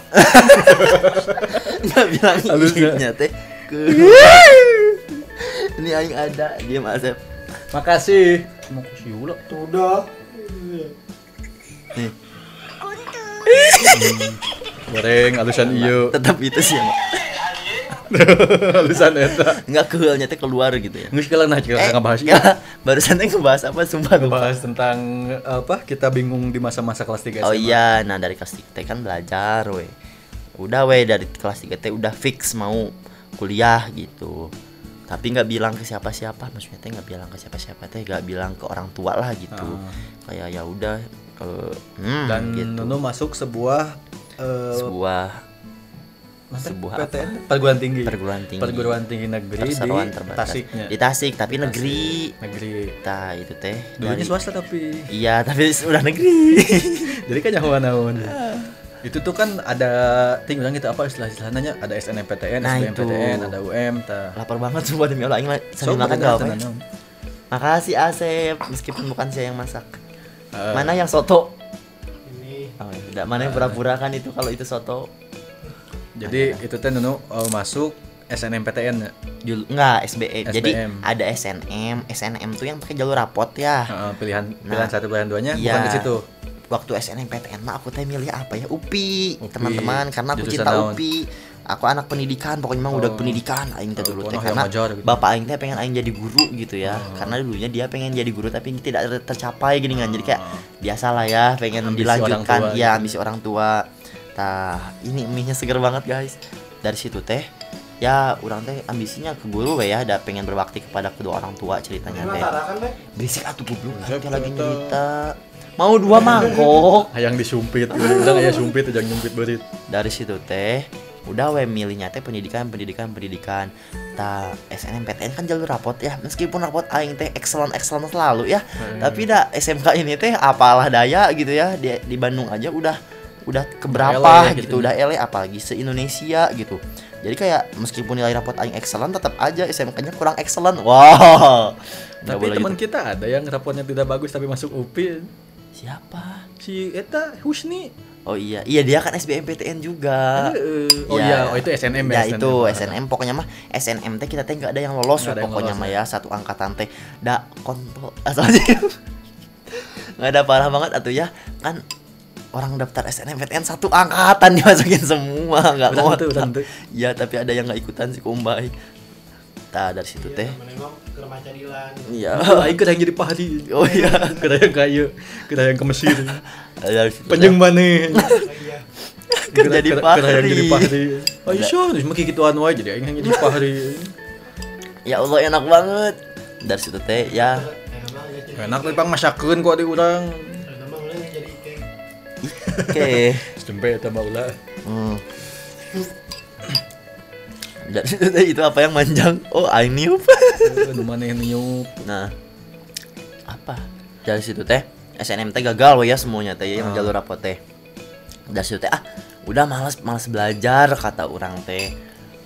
nggak bilang Halusnya. teh ini aing ada dia Asep Makasih. Makasih ulah. Udah. nih Goreng alusan iyo. tetap itu sih yang alusan eta. nggak keulnya teh keluar gitu ya Nggak sekarang nah kita ngebahas ya, barusan teh ngebahas apa sumpah. Ngebahas tentang apa? Kita bingung di masa-masa kelas 3 Oh iya, nah dari kelas 3 teh kan belajar we. Udah we dari kelas 3 teh udah fix mau kuliah gitu. Tapi nggak bilang ke siapa-siapa, maksudnya teh nggak bilang ke siapa-siapa teh, nggak bilang ke orang tua lah gitu. Kayak ya udah ke hmm, Dan gitu. Nunu masuk sebuah eh, sebuah Masa sebuah PTN perguruan tinggi. perguruan tinggi. Perguruan tinggi negeri di terbatas. Tasiknya. di Tasik tapi negeri. Negeri. nah itu teh. Dulunya dari- swasta tapi. iya tapi udah negeri. Jadi kan nyawa naon. itu tuh kan ada ting bilang gitu apa istilah istilahnya ada SNMPTN, Nah, SBMPTN, ada UM, ta. lapar banget sumpah demi Allah. So, sambil makan bener, gak apa makasih Asep. Meskipun bukan saya yang masak. Eh, mana yang soto? Ini. Oh, ya udah mana yang pura-pura kan itu kalau itu soto. Jadi itu teh Nunu eh, masuk SNMPTN ya. Dulu enggak SBE. Jadi SBM. ada SNM, SNM tuh yang pakai jalur rapot ya. Heeh, pilihan Nah, pilihan satu pilihan duanya iya. bukan di situ. Waktu SNMPTN mah aku teh milih apa ya? UPI, UPI. teman-teman karena aku Jurusan cinta naon? UPI. Aku anak pendidikan, pokoknya mah udah Oh. pendidikan aing teh Oh, dulu teh yang karena gitu. bapak aing teh pengen aing jadi guru gitu ya. Oh. Karena dulunya dia pengen jadi guru tapi tidak ter- tercapai gini kan. Jadi kayak biasalah ya, pengen Ambisi dilanjutkan tua ya ambisi orang tua. Tah, ini mie-nya seger banget guys. Dari situ teh ya orang teh ambisinya ke guru we ya ada pengen berbakti kepada kedua orang tua ceritanya teh. Berisik atuh goblok. Teh lagi nyerita. Mau dua mangkok Hayang disumpit, udah aya sumpit jangan nyumpit berit. dari situ teh udah we milihnya teh pendidikan pendidikan pendidikan. Ta SNMPTN kan jalur rapot ya. Meskipun rapot aing teh excellent excellent selalu ya. Tapi dah SMK ini teh apalah daya gitu ya. Di, di Bandung aja udah udah keberapa Ele gitu, gitu. udah ele apalagi se Indonesia gitu jadi kayak meskipun nilai rapot aing excellent tetap aja SMK-nya kurang excellent wow Tapi teman gitu. kita ada yang rapotnya tidak bagus tapi masuk UPI. siapa Si eta Husni. oh iya iya dia kan SBMPTN juga Heeh. oh Ya. iya, oh itu SNM ya ya. itu SNM pokoknya mah SNM teh kita teh nggak ada yang lolos Nggak ada yang pokoknya lolos, mah ya. ya satu angkatan teh da kontol asalnya nggak ada parah banget atuh ya kan orang daftar SNMPTN satu angkatan dimasukin semua nggak mau tentu, ya tapi ada yang nggak ikutan si kumbai nah dari situ teh Menengok ke remaja Dilan. iya kada yang jadi pahri. oh iya Kada yang kaya, kada yang ke Mesir. Penjeng mana? Iya. Kan jadi Kada yang jadi pahri. pahri. Aisyah, terus maki gitu anu aja jadi aing yang jadi pahri. ya Allah enak banget dari situ teh ya. Enak tapi pang masakeun kok di urang. Oke Sampai eta baula. Hmm. Dan itu apa yang manjang? Oh, I knew. Maneh niup. nah, apa? Dari situ teh SNM teh gagal ya semuanya teh yang Ah. jalur rapot teh. Dari situ teh ah, udah malas malas belajar kata orang teh.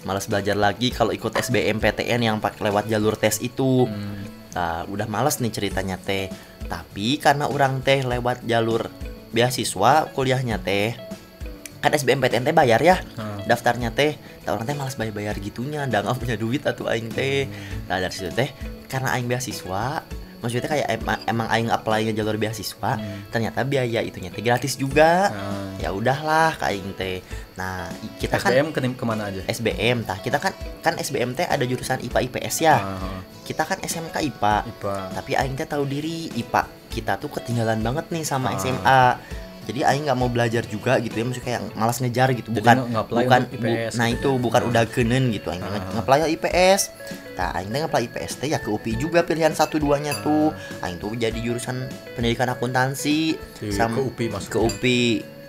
Malas belajar lagi kalau ikut SBMPTN yang pakai lewat jalur tes itu. Hmm. Nah, udah males nih ceritanya teh. Tapi karena orang teh lewat jalur beasiswa kuliahnya teh. Kan SBMPTN teh bayar ya Ah. daftarnya teh. Tak orang teh malas bayar bayar gitunya ndak nggak punya duit atau aing teh. Nah dari situ teh karena aing beasiswa maksudnya kayak emang, emang aing apply ke jalur beasiswa ternyata biaya itunya teh gratis juga. Nah, ya udahlah ka aing teh. Nah kita kan SBM ke ke mana aja? SBM tah kita kan kan SBM teh ada jurusan IPA IPS ya. Ah, kita kan SMK IPA IPA. tapi aing teh tahu diri IPA kita tuh ketinggalan banget nih sama Ah. SMA jadi aing nggak mau belajar juga gitu ya maksudnya kayak malas ngejar gitu Jadi bukan nge-apply bukan IPS nah gitu itu ya. bukan Ah. udah kenen gitu aing Ah. nge- nge-apply IPS nah aing nge-apply IPS teh ya ke UPI juga pilihan satu duanya tuh aing tuh jadi jurusan pendidikan akuntansi Di- sama ke UPI masuk. ke UPI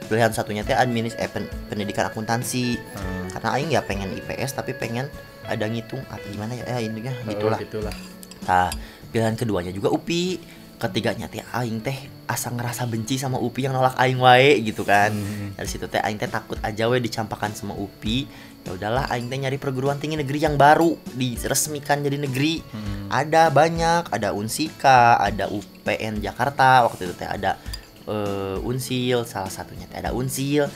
pilihan satunya teh administ eh, pen- pendidikan akuntansi Ah. karena aing ya pengen IPS tapi pengen ada ngitung apa gimana ya, ya intinya Oh, gitulah gitulah. Nah, pilihan keduanya juga UPI. Ketiganya teh aing teh asa ngerasa benci sama UPI yang nolak aing wae gitu kan. Hmm. Dari situ teh aing teh takut aja we dicampakan sama UPI. Ya udahlah aing teh nyari perguruan tinggi negeri yang baru diresmikan jadi negeri. Hmm. Ada banyak, ada Unsika, ada UPN Jakarta, waktu itu teh ada eh, Unsil, salah satunya teh ada Unsil.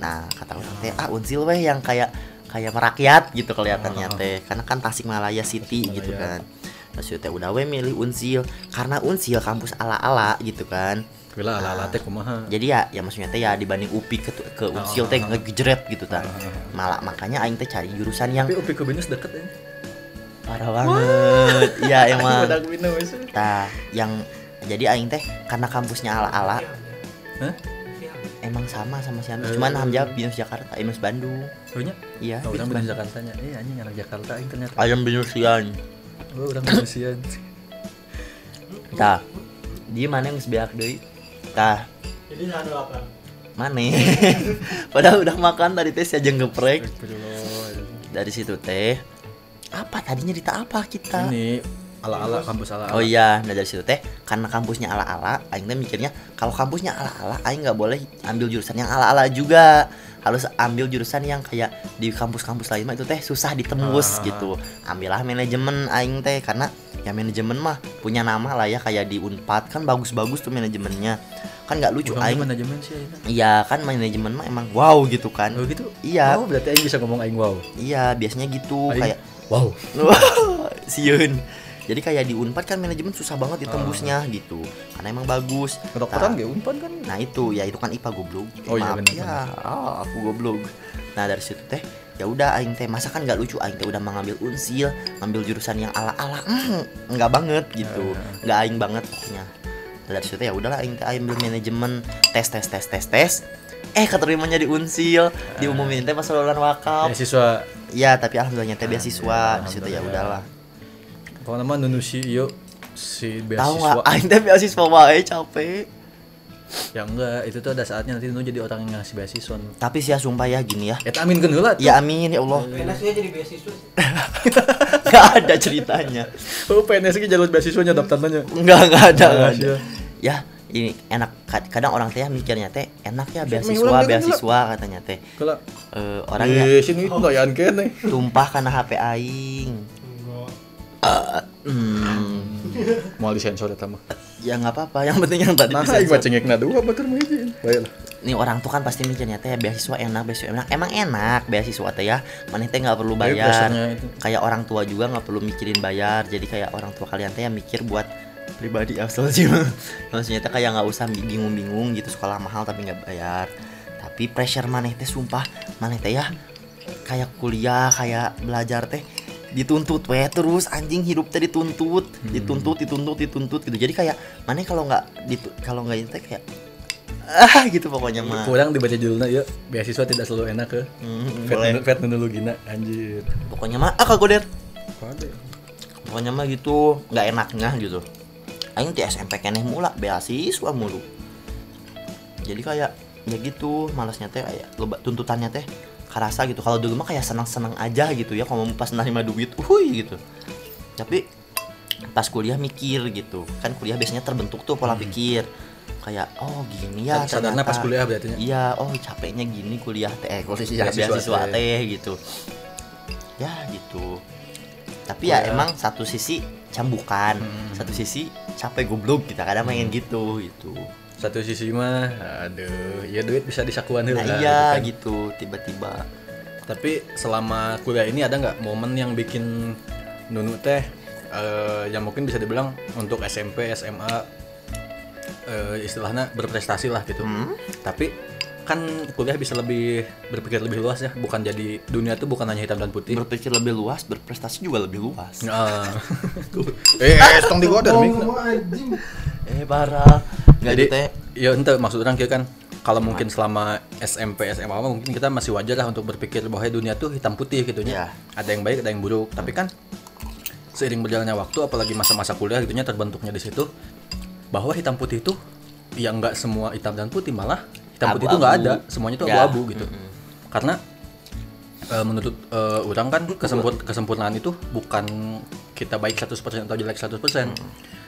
Nah, kata orang teh ah Unsil weh yang kayak kayak merakyat gitu kelihatannya Ah. teh. Karena kan Tasikmalaya City gitu Tasikmalaya. kan. Terus itu teh udah we milih Unsil karena Unsil kampus ala-ala gitu kan. Bila ala-ala teh kumaha. Jadi ya ya maksudnya teh ya dibanding UPI ke ke Unsil teh Ah. ngejret gitu ta. Ah. Malah makanya aing teh cari jurusan yang Tapi UPI ke Binus deket ya. parah banget. Iya emang. Binus. Nah, yang jadi aing teh karena kampusnya ala-ala Hah? emang sama sama si Anus. Eh. Cuman Hamzah Binus Jakarta, Inus Bandung. Oh nya? Iya. Oh, orang Binus Binus Jakarta nya. Eh anjing anak Jakarta aing ternyata. Ayam Binusian. Oh, orang Binusian. Tah. Dia mana yang sebeak deui? Tah, Jadi satu apa? mana? Padahal udah makan tadi teh saya geprek. Astagfirullah. Dari situ teh apa tadinya cerita apa kita? Ini ala-ala kampus ala-ala. Oh iya, nah dari situ teh karena kampusnya ala-ala, aing teh mikirnya kalau kampusnya ala-ala, aing nggak boleh ambil jurusan yang ala-ala juga. Harus ambil jurusan yang kayak di kampus-kampus lain mah itu teh susah ditembus Ah. gitu. Ambillah manajemen aing teh karena ya manajemen mah punya nama lah ya kayak di Unpad kan bagus-bagus tuh manajemennya. Kan nggak lucu Orang aing. manajemen sih. Iya, kan manajemen mah emang wow gitu kan. Oh gitu. Iya. Oh, berarti aing bisa ngomong aing wow. Iya, biasanya gitu Aing- kayak Wow. Siun. Jadi kayak di Unpad kan manajemen susah banget ditembusnya gitu. Karena emang bagus. Kedokteran Nah, ge Unpad kan. Nah itu ya itu kan IPA goblok. Oh iya, Maaf, benar, ya, ah, aku goblok. Nah dari situ teh ya udah aing teh masa kan nggak lucu aing teh udah mengambil unsil ngambil jurusan yang ala ala mm, nggak banget gitu Ah. nggak aing banget pokoknya Nah, dari situ ya udahlah aing teh aing ambil manajemen tes tes tes tes tes eh keterimanya di unsil diumumin teh pas lulusan wakaf Ya siswa ya tapi alhamdulillahnya teh beasiswa di situ ya udahlah pokoknya mah nunusi yuk. Si tahu nggak? Beasiswa teh beasiswa wae capek. Ya enggak itu tuh ada saatnya nanti nu jadi orang yang ngasih beasiswa. Tapi sih ya sumpah ya gini ya. Eta amin heula tuh. ya amin ya Allah. PNS-nya jadi beasiswa. nggak ada ceritanya. Oh, PNS ki jalur beasiswanya daftarnya. nggak nggak ada Nah, nggak ada. Ya ini enak. Kad- kadang orang teh mikirnya teh enak ya beasiswa beasiswa katanya teh. Kalau Eh, orang ya eh tumpah karena HP aing Hmm, Mau disensor eta mah. ya nggak apa-apa. Yang penting yang tadi Nah, cengekna dua batur mah izin. Baiklah. nih orang tuh kan pasti mikirnya teh beasiswa enak beasiswa enak. Emang enak beasiswa teh ya? Mana teh nggak perlu Tapi bayar? kayak orang tua juga nggak perlu mikirin bayar. Jadi kayak orang tua kalian teh yang mikir buat pribadi asal sih maksudnya teh kayak nggak usah bingung-bingung gitu sekolah mahal tapi nggak bayar. Tapi pressure maneh teh sumpah maneh teh ya? Kayak kuliah kayak belajar teh dituntut we terus anjing hidup teh dituntut dituntut dituntut dituntut gitu jadi kayak maneh kalau nggak kalau nggak itu teh kayak ah gitu pokoknya mah Kurang dibaca judulnya ya beasiswa tidak selalu enak ke. Hmm, Vet boleh. vet nu gina anjir. pokoknya mah ah kagodet Kode. pokoknya mah gitu nggak enaknya gitu aing di SMP keneh mula beasiswa mulu jadi kayak ya gitu malasnya teh kayak tuntutannya teh kerasa gitu kalau dulu mah kayak senang-senang aja gitu ya kalau pas nerima duit uhuy gitu tapi pas kuliah mikir gitu kan kuliah biasanya terbentuk tuh pola pikir kayak oh gini ya Sadarnya ternyata. pas kuliah berarti nya. Iya, oh capeknya gini kuliah teh, eh, kuliah Beasiswa beasiswa teh. gitu. Ya gitu. Tapi ya Kuliah. emang satu sisi cambukan, Hmm. satu sisi capek goblok kita kadang pengen gitu gitu. Satu sisi mah aduh, ya duit bisa disakuan. Nah iya gitu kan. gitu tiba-tiba. Tapi selama kuliah ini ada nggak momen yang bikin Nunu teh eh, yang mungkin bisa dibilang untuk SMP SMA eh, istilahnya berprestasi lah gitu Hmm. tapi kan kuliah bisa lebih berpikir lebih luas ya. Bukan jadi dunia tuh bukan hanya hitam dan putih. Berpikir lebih luas berprestasi juga lebih luas. Ah. eh tong digoda eh parah nggak jadi teh ya ente maksud orang kan kalau mungkin selama SMP SMA mungkin kita masih wajar lah untuk berpikir bahwa dunia tuh hitam putih gitu Ya. ada yang baik ada yang buruk. Tapi kan seiring berjalannya waktu apalagi masa-masa kuliah gitu nya terbentuknya di situ bahwa hitam putih itu ya nggak semua hitam dan putih malah hitam putih itu nggak ada. Semuanya itu Ya. abu-abu gitu. Karena eh, menurut eh, orang kan kesempur kesempurnaan itu bukan kita baik 100% atau jelek 100%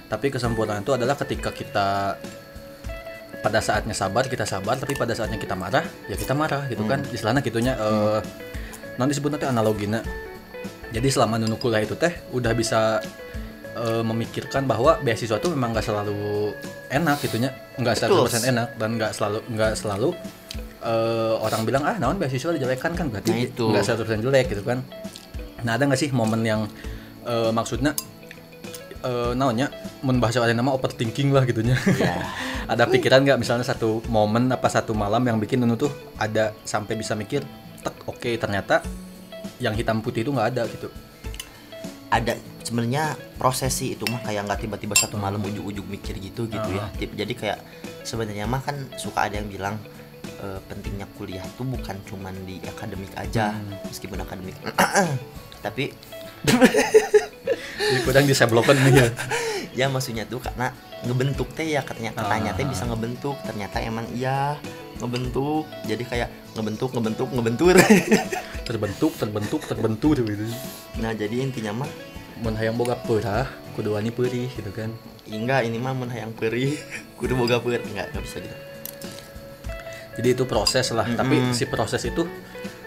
tapi kesempurnaan itu adalah ketika kita pada saatnya sabar kita sabar. Tapi pada saatnya kita marah ya kita marah gitu kan. Istilahnya gitunya eh non disebut nanti analogina jadi selama nunu kuliah itu teh udah bisa eh, memikirkan bahwa beasiswa itu memang nggak selalu enak gitunya. Nggak 100% Betul. enak dan nggak selalu nggak selalu eh, orang bilang ah naon beasiswa dijelekan kan? Berarti Nah, itu. nggak 100% jelek gitu kan. Nah ada nggak sih momen yang eh, maksudnya eh naonnya mun bahasa ada nama overthinking lah gitunya? Ya. ada pikiran nggak? Misalnya satu momen apa satu malam yang bikin Nunu tuh ada sampai bisa mikir tek oke ternyata yang hitam putih itu nggak ada gitu. Ada sebenarnya prosesi itu mah kayak nggak tiba-tiba satu malam ujuk-ujuk mikir gitu gitu ya. Jadi kayak sebenarnya mah kan suka ada yang bilang eh, pentingnya kuliah tuh bukan cuman di akademik aja meskipun akademik. Tapi jadi kadang diseblokan ya. Ya maksudnya tuh karena ngebentuk teh ya katanya katanya teh Ah. bisa ngebentuk ternyata emang iya ngebentuk. Jadi kayak ngebentuk ngebentuk ngebentur. Terbentuk terbentuk terbentur gitu. Nah jadi intinya mah mun hayang boga peurah kudu wani peurih gitu kan enggak ini mah mun hayang perih kudu boga peur enggak enggak bisa gitu jadi itu proses lah Mm-mm. tapi si proses itu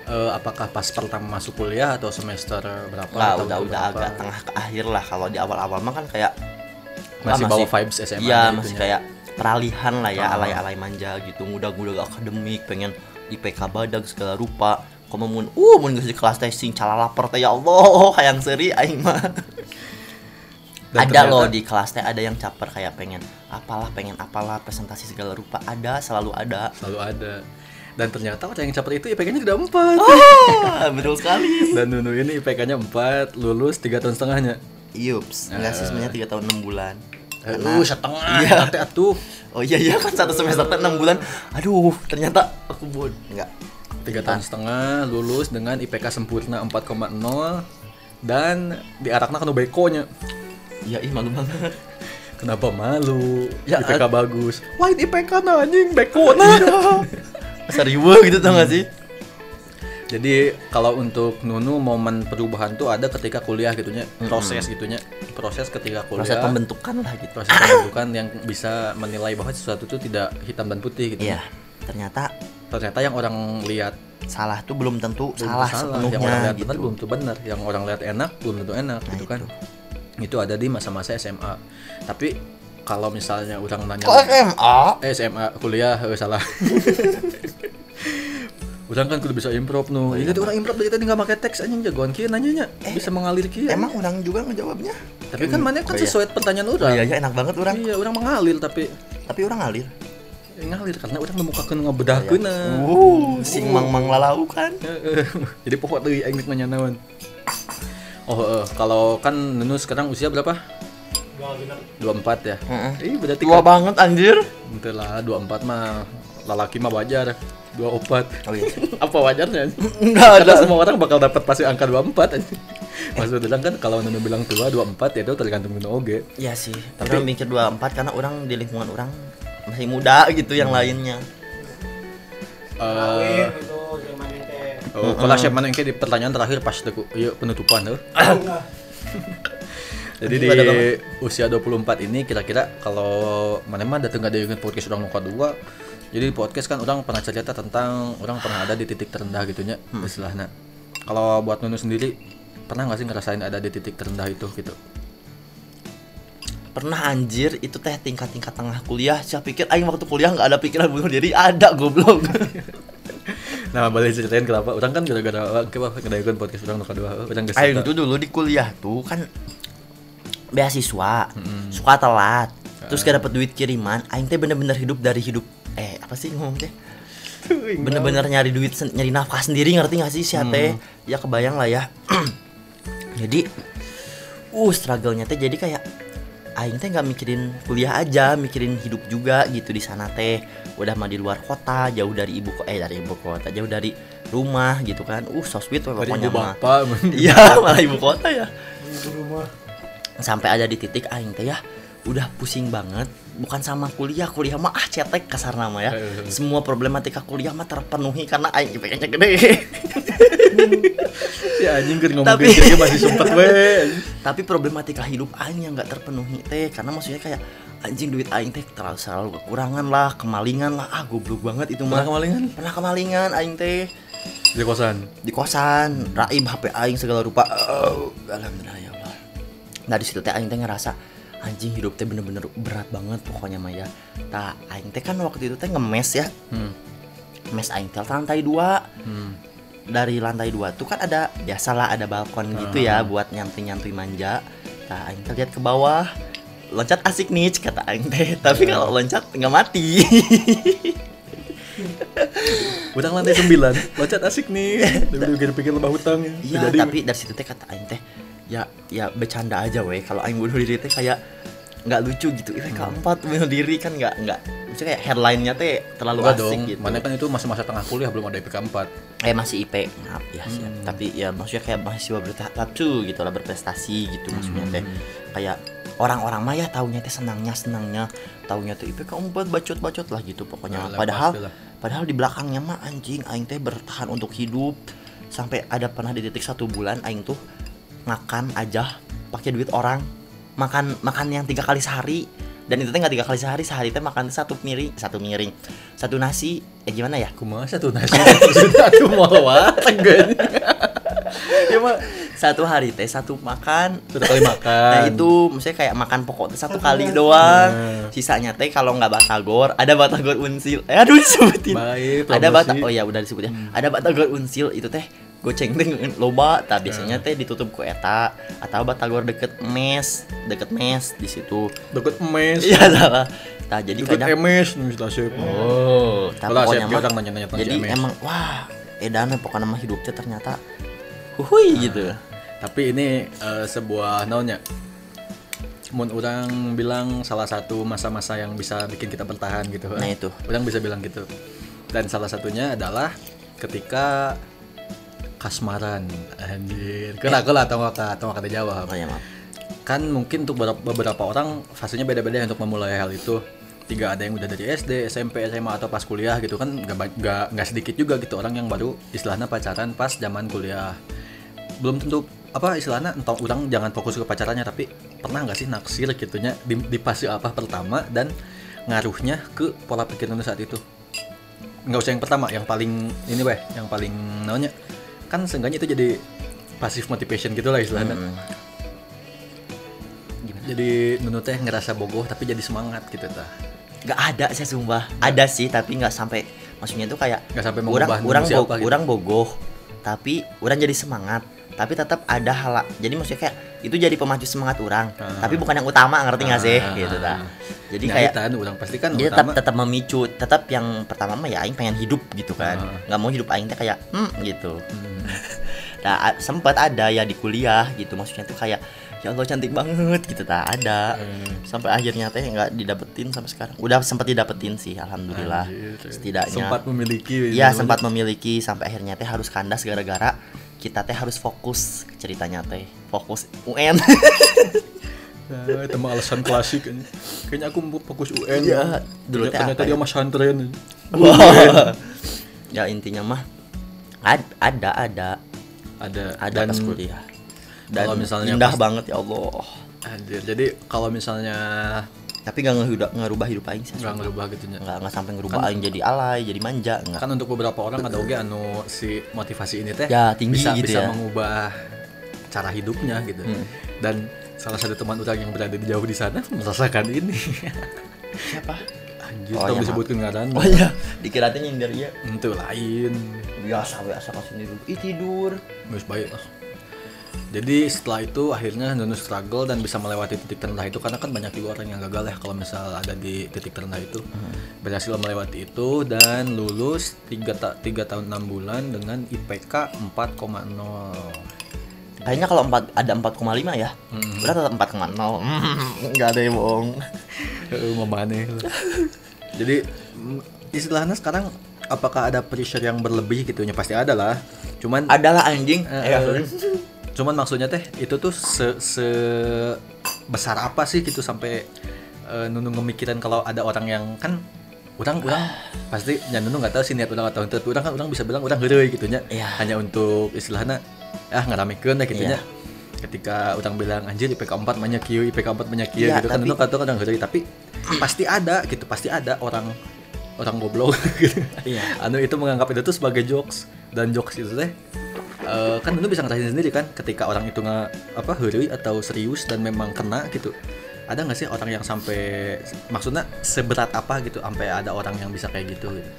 eh, apakah pas pertama masuk kuliah atau semester berapa lah udah udah berapa? agak tengah ke akhir lah kalau di awal-awal mah kan kayak masih Wah, bawa vibes SMA iya nya masih itunya. kayak peralihan lah ya Ah. alay-alay manja gitu mudah-mudah akademik pengen IPK badak segala rupa komo mun uh mun geus di kelas teh sing calalaper teh ya Allah hayang seri aing mah ada ternyata- loh di kelas teh ada yang caper kayak pengen apalah pengen apalah presentasi segala rupa ada selalu ada selalu ada dan ternyata orang yang caper itu IPK-nya tidak empat ah betul sekali dan Nunu ini IPK-nya 4 lulus 3 tahun setengahnya Yups, enggak sih sebenarnya tiga tahun enam bulan. Eh, Karena- uh, setengah Iya. atuh Oh iya iya kan satu semester enam bulan. Aduh, ternyata aku bod. Enggak. Tiga tahun setengah lulus dengan IPK sempurna 4,0 dan diarakna kanu bekonya. Iya, ih malu banget. kenapa malu? Ya, IPK ad- bagus. Wah ini IPK na anjing bekona Serius gitu tau gak sih? jadi kalau untuk Nunu momen perubahan tuh ada ketika kuliah gitunya proses gitunya proses ketika kuliah. Proses pembentukan lah gitu. proses pembentukan yang bisa menilai bahwa sesuatu itu tidak hitam dan putih gitu Iya, ternyata ternyata yang orang lihat salah tuh belum tentu belum salah, sepenuhnya yang orang lihat gitu. benar belum tentu benar yang orang lihat enak belum tentu enak Nah, gitu kan itu. itu ada di masa-masa SMA tapi kalau misalnya orang nanya Kok SMA? eh SMA kuliah eh, salah Orang kan kudu bisa improv nu. Iya tadi orang improv dari tadi nggak pakai teks anjing jagoan kieu nanyanya. Bisa mengalir kieu. Emang orang juga ngejawabnya? tapi kan mana kan Oh, iya. sesuai pertanyaan Oh orang. iya, iya enak banget orang. Iya, orang mengalir tapi Tapi orang ngalir. Ya, ngalir karena orang ngemukakeun ngabedahkeun. Uh, sing mang-mang lalau kan. Heeh. Jadi pokok deui aing nanya naon. Oh, eh, kalau kan Nunu sekarang usia berapa? Genap 24 ya. Heeh. Ih, berarti Tua banget anjir. Bentar lah, 24 mah lalaki mah wajar. 24. Oh iya. Apa wajarnya? Enggak Karena ada. semua orang bakal dapat pasti angka 24 aja. Maksud bilang kan kalau Nunu bilang tua 24 ya itu tergantung Nunu oge. Iya sih. Tapi mikir 24 karena orang di lingkungan orang masih muda gitu yang lainnya. Eh, gitu zaman teh oh, kalau mana yang di pertanyaan terakhir pas deku, iya penutupan tuh. Enggak. Jadi di usia 24 ini kira-kira kalau mana mah datang ada yang podcast orang muka dua. Jadi di podcast kan orang pernah cerita tentang orang pernah ada di titik terendah gitunya Hmm. istilahnya. Kalau buat Nunu sendiri pernah nggak sih ngerasain ada di titik terendah itu gitu? Pernah anjir itu teh tingkat-tingkat tengah kuliah. Saya pikir aing waktu kuliah nggak ada pikiran bunuh diri, ada goblok. Nah, boleh ceritain kenapa? Orang kan gara-gara kenapa ngadain podcast orang muka dua, orang geus Aing tuh dulu di kuliah tuh kan beasiswa suka telat terus gak dapet duit kiriman. Aing teh bener-bener hidup dari hidup eh apa sih ngomong teh? Bener-bener nyari duit nyari nafkah sendiri ngerti gak sih si teh ya kebayang lah ya. Jadi uh struggle-nya teh jadi kayak aing teh nggak mikirin kuliah aja mikirin hidup juga gitu di sana teh. Udah mah di luar kota jauh dari ibu ko- eh dari ibu kota jauh dari rumah gitu kan. Uh so sweet pokoknya ibu mah. bapak iya malah ibu kota ya. Ibu rumah. sampai ada di titik aing teh ya udah pusing banget bukan sama kuliah kuliah mah ah cetek kasar nama ya. Semua problematika kuliah mah terpenuhi karena aing IPK-nya gede. Si anjing kan ngomong Tapi- gitu masih sempet weh tapi problematika hidup aing yang nggak terpenuhi teh karena maksudnya kayak anjing duit aing teh terlalu selalu kekurangan lah kemalingan lah. Ah goblok banget itu mah. Pernah kemalingan? pernah kemalingan aing teh. Di kosan? Di kosan raib HP aing segala rupa. Oh, alhamdulillah ya Allah. Nah di situ teh aing teh ngerasa anjing hidup teh bener-bener berat banget pokoknya Maya. Tak aing teh kan waktu itu teh ngemes ya. Hmm. mes aing teh lantai dua. Hmm. dari lantai dua tuh kan ada biasalah ada balkon gitu ya buat nyantui-nyantui manja. Nah aing teh lihat ke bawah. Loncat asik nih kata aing teh. Tapi kalau loncat nggak mati. Utang lantai 9 Loncat asik nih. Tapi udah pikir lebah hutang ya. Iya, tapi dari situ teh kata aing teh ya ya bercanda aja weh kalau aing bunuh diri teh kayak nggak lucu gitu. IPK Hmm. 4 bunuh diri kan nggak nggak maksudnya kayak headline-nya teh terlalu Enggak asik dong gitu. Mana kan itu masa-masa tengah kuliah Belum ada IPK 4 Eh masih IP, maaf ya siap. Hmm. Tapi ya maksudnya kayak mahasiswa bertahap tuh gitu lah berprestasi gitu maksudnya Hmm. teh. Kayak orang-orang mah ya taunya teh senangnya senangnya taunya tuh IPK 4 bacot-bacot lah gitu pokoknya. Alah, padahal pastilah. padahal di belakangnya mah anjing aing teh bertahan untuk hidup sampai ada pernah di titik satu bulan aing tuh makan aja pakai duit orang. Makan makan yang tiga kali sehari. Dan itu teh nggak tiga kali sehari sehari teh makan satu miring satu miring. Satu nasi eh gimana ya? Kumaha satu nasi? Satu mau tegan ya mah satu hari teh satu makan. Satu kali makan. Nah itu maksudnya kayak makan pokok teh satu kali doang. Nah. sisanya teh kalau nggak batagor ada batagor unsil. Eh aduh disebutin. Baik ada bata oh ya udah disebut ya ada batagor unsil itu teh goceng teh loba tak biasanya teh ditutup ku eta atau batagor deket mes deket mes di situ. Deket emes iya salah nah jadi Deket kadang Nih Tasep oh tapi Kalau pokoknya mah nanya-nanya tentang jadi emes. emang wah edan pokoknya mah hidupnya ternyata huhui gitu. Tapi ini eh, sebuah naonnya? Mun orang bilang salah satu masa-masa yang bisa bikin kita bertahan gitu. Nah, itu. Orang bisa bilang gitu. Dan salah satunya adalah ketika kasmaran. Anjir. Kena kena atau nggak atau nggak jawab oh ya maaf. Kan mungkin untuk beberapa, orang fasenya beda-beda untuk memulai hal itu. Tiga ada yang udah dari SD SMP SMA atau pas kuliah gitu kan. Nggak ba- nggak nggak sedikit juga gitu orang yang baru istilahnya pacaran pas zaman kuliah. Belum tentu apa istilahnya entah orang jangan fokus ke pacarannya tapi pernah nggak sih naksir gitunya di, di fase apa pertama dan ngaruhnya ke pola pikir saat itu? Nggak usah yang pertama yang paling ini weh yang paling namanya kan seenggaknya itu jadi pasif motivation gitu lah istilahnya Hmm. Gimana? jadi Nunu teh ngerasa bogoh tapi jadi semangat gitu tah Gak ada saya sumpah ada sih tapi nggak sampai maksudnya itu kayak Nggak sampai orang orang bo- gitu. orang bogoh tapi orang jadi semangat tapi tetap ada hal jadi maksudnya kayak itu jadi pemacu semangat orang Ah. tapi bukan yang utama ngerti nggak sih Ah. gitu ta jadi Nah, kayak itu, orang pasti kan dia utama tetap tetap memicu tetap yang pertama mah ya aing pengen hidup gitu kan Ah. nggak mau hidup aing teh kayak hmm gitu Hmm. Nah sempat ada ya di kuliah gitu maksudnya tuh kayak ya Allah cantik banget gitu tak ada Hmm. sampai akhirnya teh nggak didapetin sampai sekarang udah sempat didapetin sih alhamdulillah Anjir. setidaknya sempat memiliki namanya. sempat memiliki sampai akhirnya teh harus kandas gara-gara kita teh harus fokus ceritanya teh fokus UN Nah, itu mah alasan klasik kan. kayaknya aku fokus UN Iya, dulu teh ternyata dia ya? mah santren Wah. ya intinya mah ad- ada ada ada. Ada dan pas kuliah. Dan kalau misalnya indah pas- banget ya Allah. Anjir jadi kalau misalnya tapi nggak ngerubah ngerubah hidup aing sih nggak ngerubah gitu nya nggak nggak sampai ngerubah aing jadi alay jadi manja nggak. kan untuk beberapa orang ada oke anu si motivasi ini teh Ya, tinggi bisa gitu bisa ya. mengubah cara hidupnya gitu. Hmm. dan salah satu teman orang yang berada di jauh di sana merasakan ini. Siapa anjir Oh, iya, disebutkan ngaran oh iya. Dikira teh nyindir ya itu lain. Biasa biasa kasih dulu. Ih tidur. Geus baik lah jadi setelah itu akhirnya Nunu struggle dan bisa melewati titik terendah itu. Karena kan banyak juga orang yang gagal ya kalau misal ada di titik terendah itu. Berhasil melewati itu dan lulus 3 ta tiga tahun 6 bulan dengan IPK 4,0 Kayaknya kalau empat ada 4,5 ya. Hmm. Berat tetap 4,0. Enggak ada yang bohong. Mamane. Jadi mm, istilahnya sekarang apakah ada pressure yang berlebih gitu ya pasti ada lah. Cuman Adalah anjing. Eh, Ya, eh, cuman maksudnya teh itu tuh se, se besar apa sih gitu sampai eh, Nunu ngemikirin kalau ada orang yang kan orang orang pasti ya Nunu nggak tahu sih niat orang atau tapi orang kan orang bisa bilang orang heureuy gitu nya Iya. hanya untuk istilahnya ah ngaramikeun lah gitu Iya. nya ketika orang bilang anjir IPK 4 banyak kieu IPK 4 banyak kieu Iya, gitu kan tapi- Nunu kata orang heureuy tapi pasti ada gitu pasti ada orang orang goblok gitu. Iya. anu itu menganggap itu tuh sebagai jokes dan jokes itu teh eh, kan lu bisa ngerasain sendiri kan ketika orang itu nggak apa heureuy atau serius dan memang kena gitu ada nggak sih orang yang sampai maksudnya seberat apa gitu sampai ada orang yang bisa kayak gitu, gitu.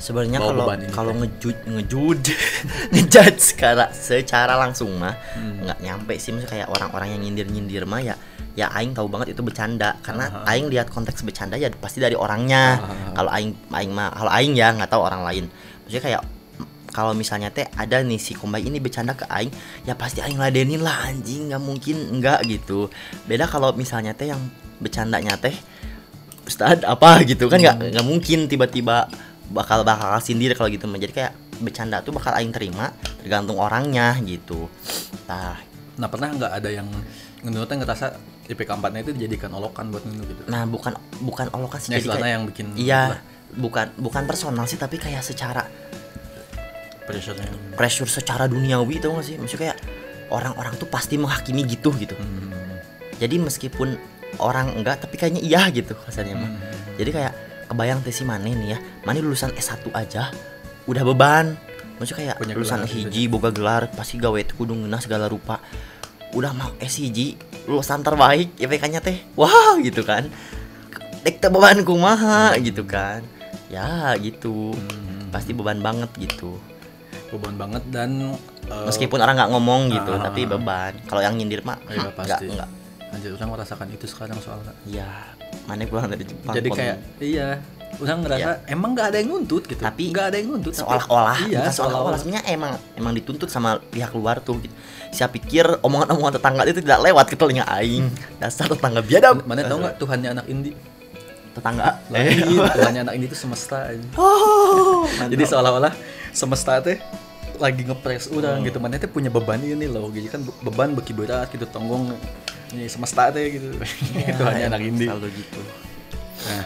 Sebenarnya kalau kalau ngejud ngejud ngejudge secara secara langsung mah Hmm. nggak nyampe sih. Maksudnya kayak orang-orang yang nyindir-nyindir mah ya ya aing tahu banget itu bercanda. Karena Aha. aing lihat konteks bercanda ya pasti dari orangnya. Aha. kalau aing aing mah kalau aing ya nggak tahu orang lain. Maksudnya kayak kalau misalnya teh ada nih si kombay ini bercanda ke aing ya pasti aing ladenin lah anjing nggak mungkin enggak gitu. Beda kalau misalnya teh yang bercandanya teh Ustad apa? gitu kan nggak nggak mungkin tiba-tiba bakal bakal sindir kalau gitu jadi kayak bercanda tuh bakal aing terima tergantung orangnya gitu. Nah nah pernah nggak ada yang teh ngerasa IPK 4 nya itu dijadikan olokan buat Nunu gitu? Nah bukan bukan olokan sih ya jadi kayak- yang bikin iya bukan bukan personal sih tapi kayak secara pressure-nya pressure secara duniawi tau gak sih? Maksudnya kayak orang-orang tuh pasti menghakimi gitu gitu. Hmm. jadi meskipun orang enggak tapi kayaknya iya gitu kasarnya mah. Hmm. jadi kayak kebayang teh si Mane nih ya. Mane lulusan S1 aja udah beban. Maksudnya kayak Punya lulusan gelar gitu hiji boga gelar pasti gawe tuh kudu ngeunah segala rupa. Udah mau S1 lulusan terbaik IPK nya teh wah gitu kan. Dek beban kumaha gitu kan. Ya gitu. Hmm. pasti beban banget gitu. Beban banget dan eh, meskipun orang nggak ngomong gitu ah, tapi ah. beban. Kalau yang nyindir mah Iya, nggak pasti. nggak anjir orang merasakan itu sekarang soalnya. Ya mana pulang dari Jepang jadi kayak iya. Orang ngerasa emang nggak ada yang nuntut gitu. Tapi nggak ada yang nuntut seolah-olah iya seolah-olah. sebenarnya emang emang dituntut sama pihak luar tuh. Gitu. saya pikir omongan-omongan tetangga itu tidak lewat ke telinga aing. Dasar tetangga biadab. Mana tau nggak Tuhannya anak Indi? Tetangga? Lain. Tuhannya anak Indi itu semesta aja. oh, jadi seolah-olah semesta teh lagi ngepres orang gitu. Mana teh punya beban ini loh. Gitu kan be- beban beki berat gitu tonggong ini semesta teh gitu. Tuhannya anak Indi. selalu gitu. Nah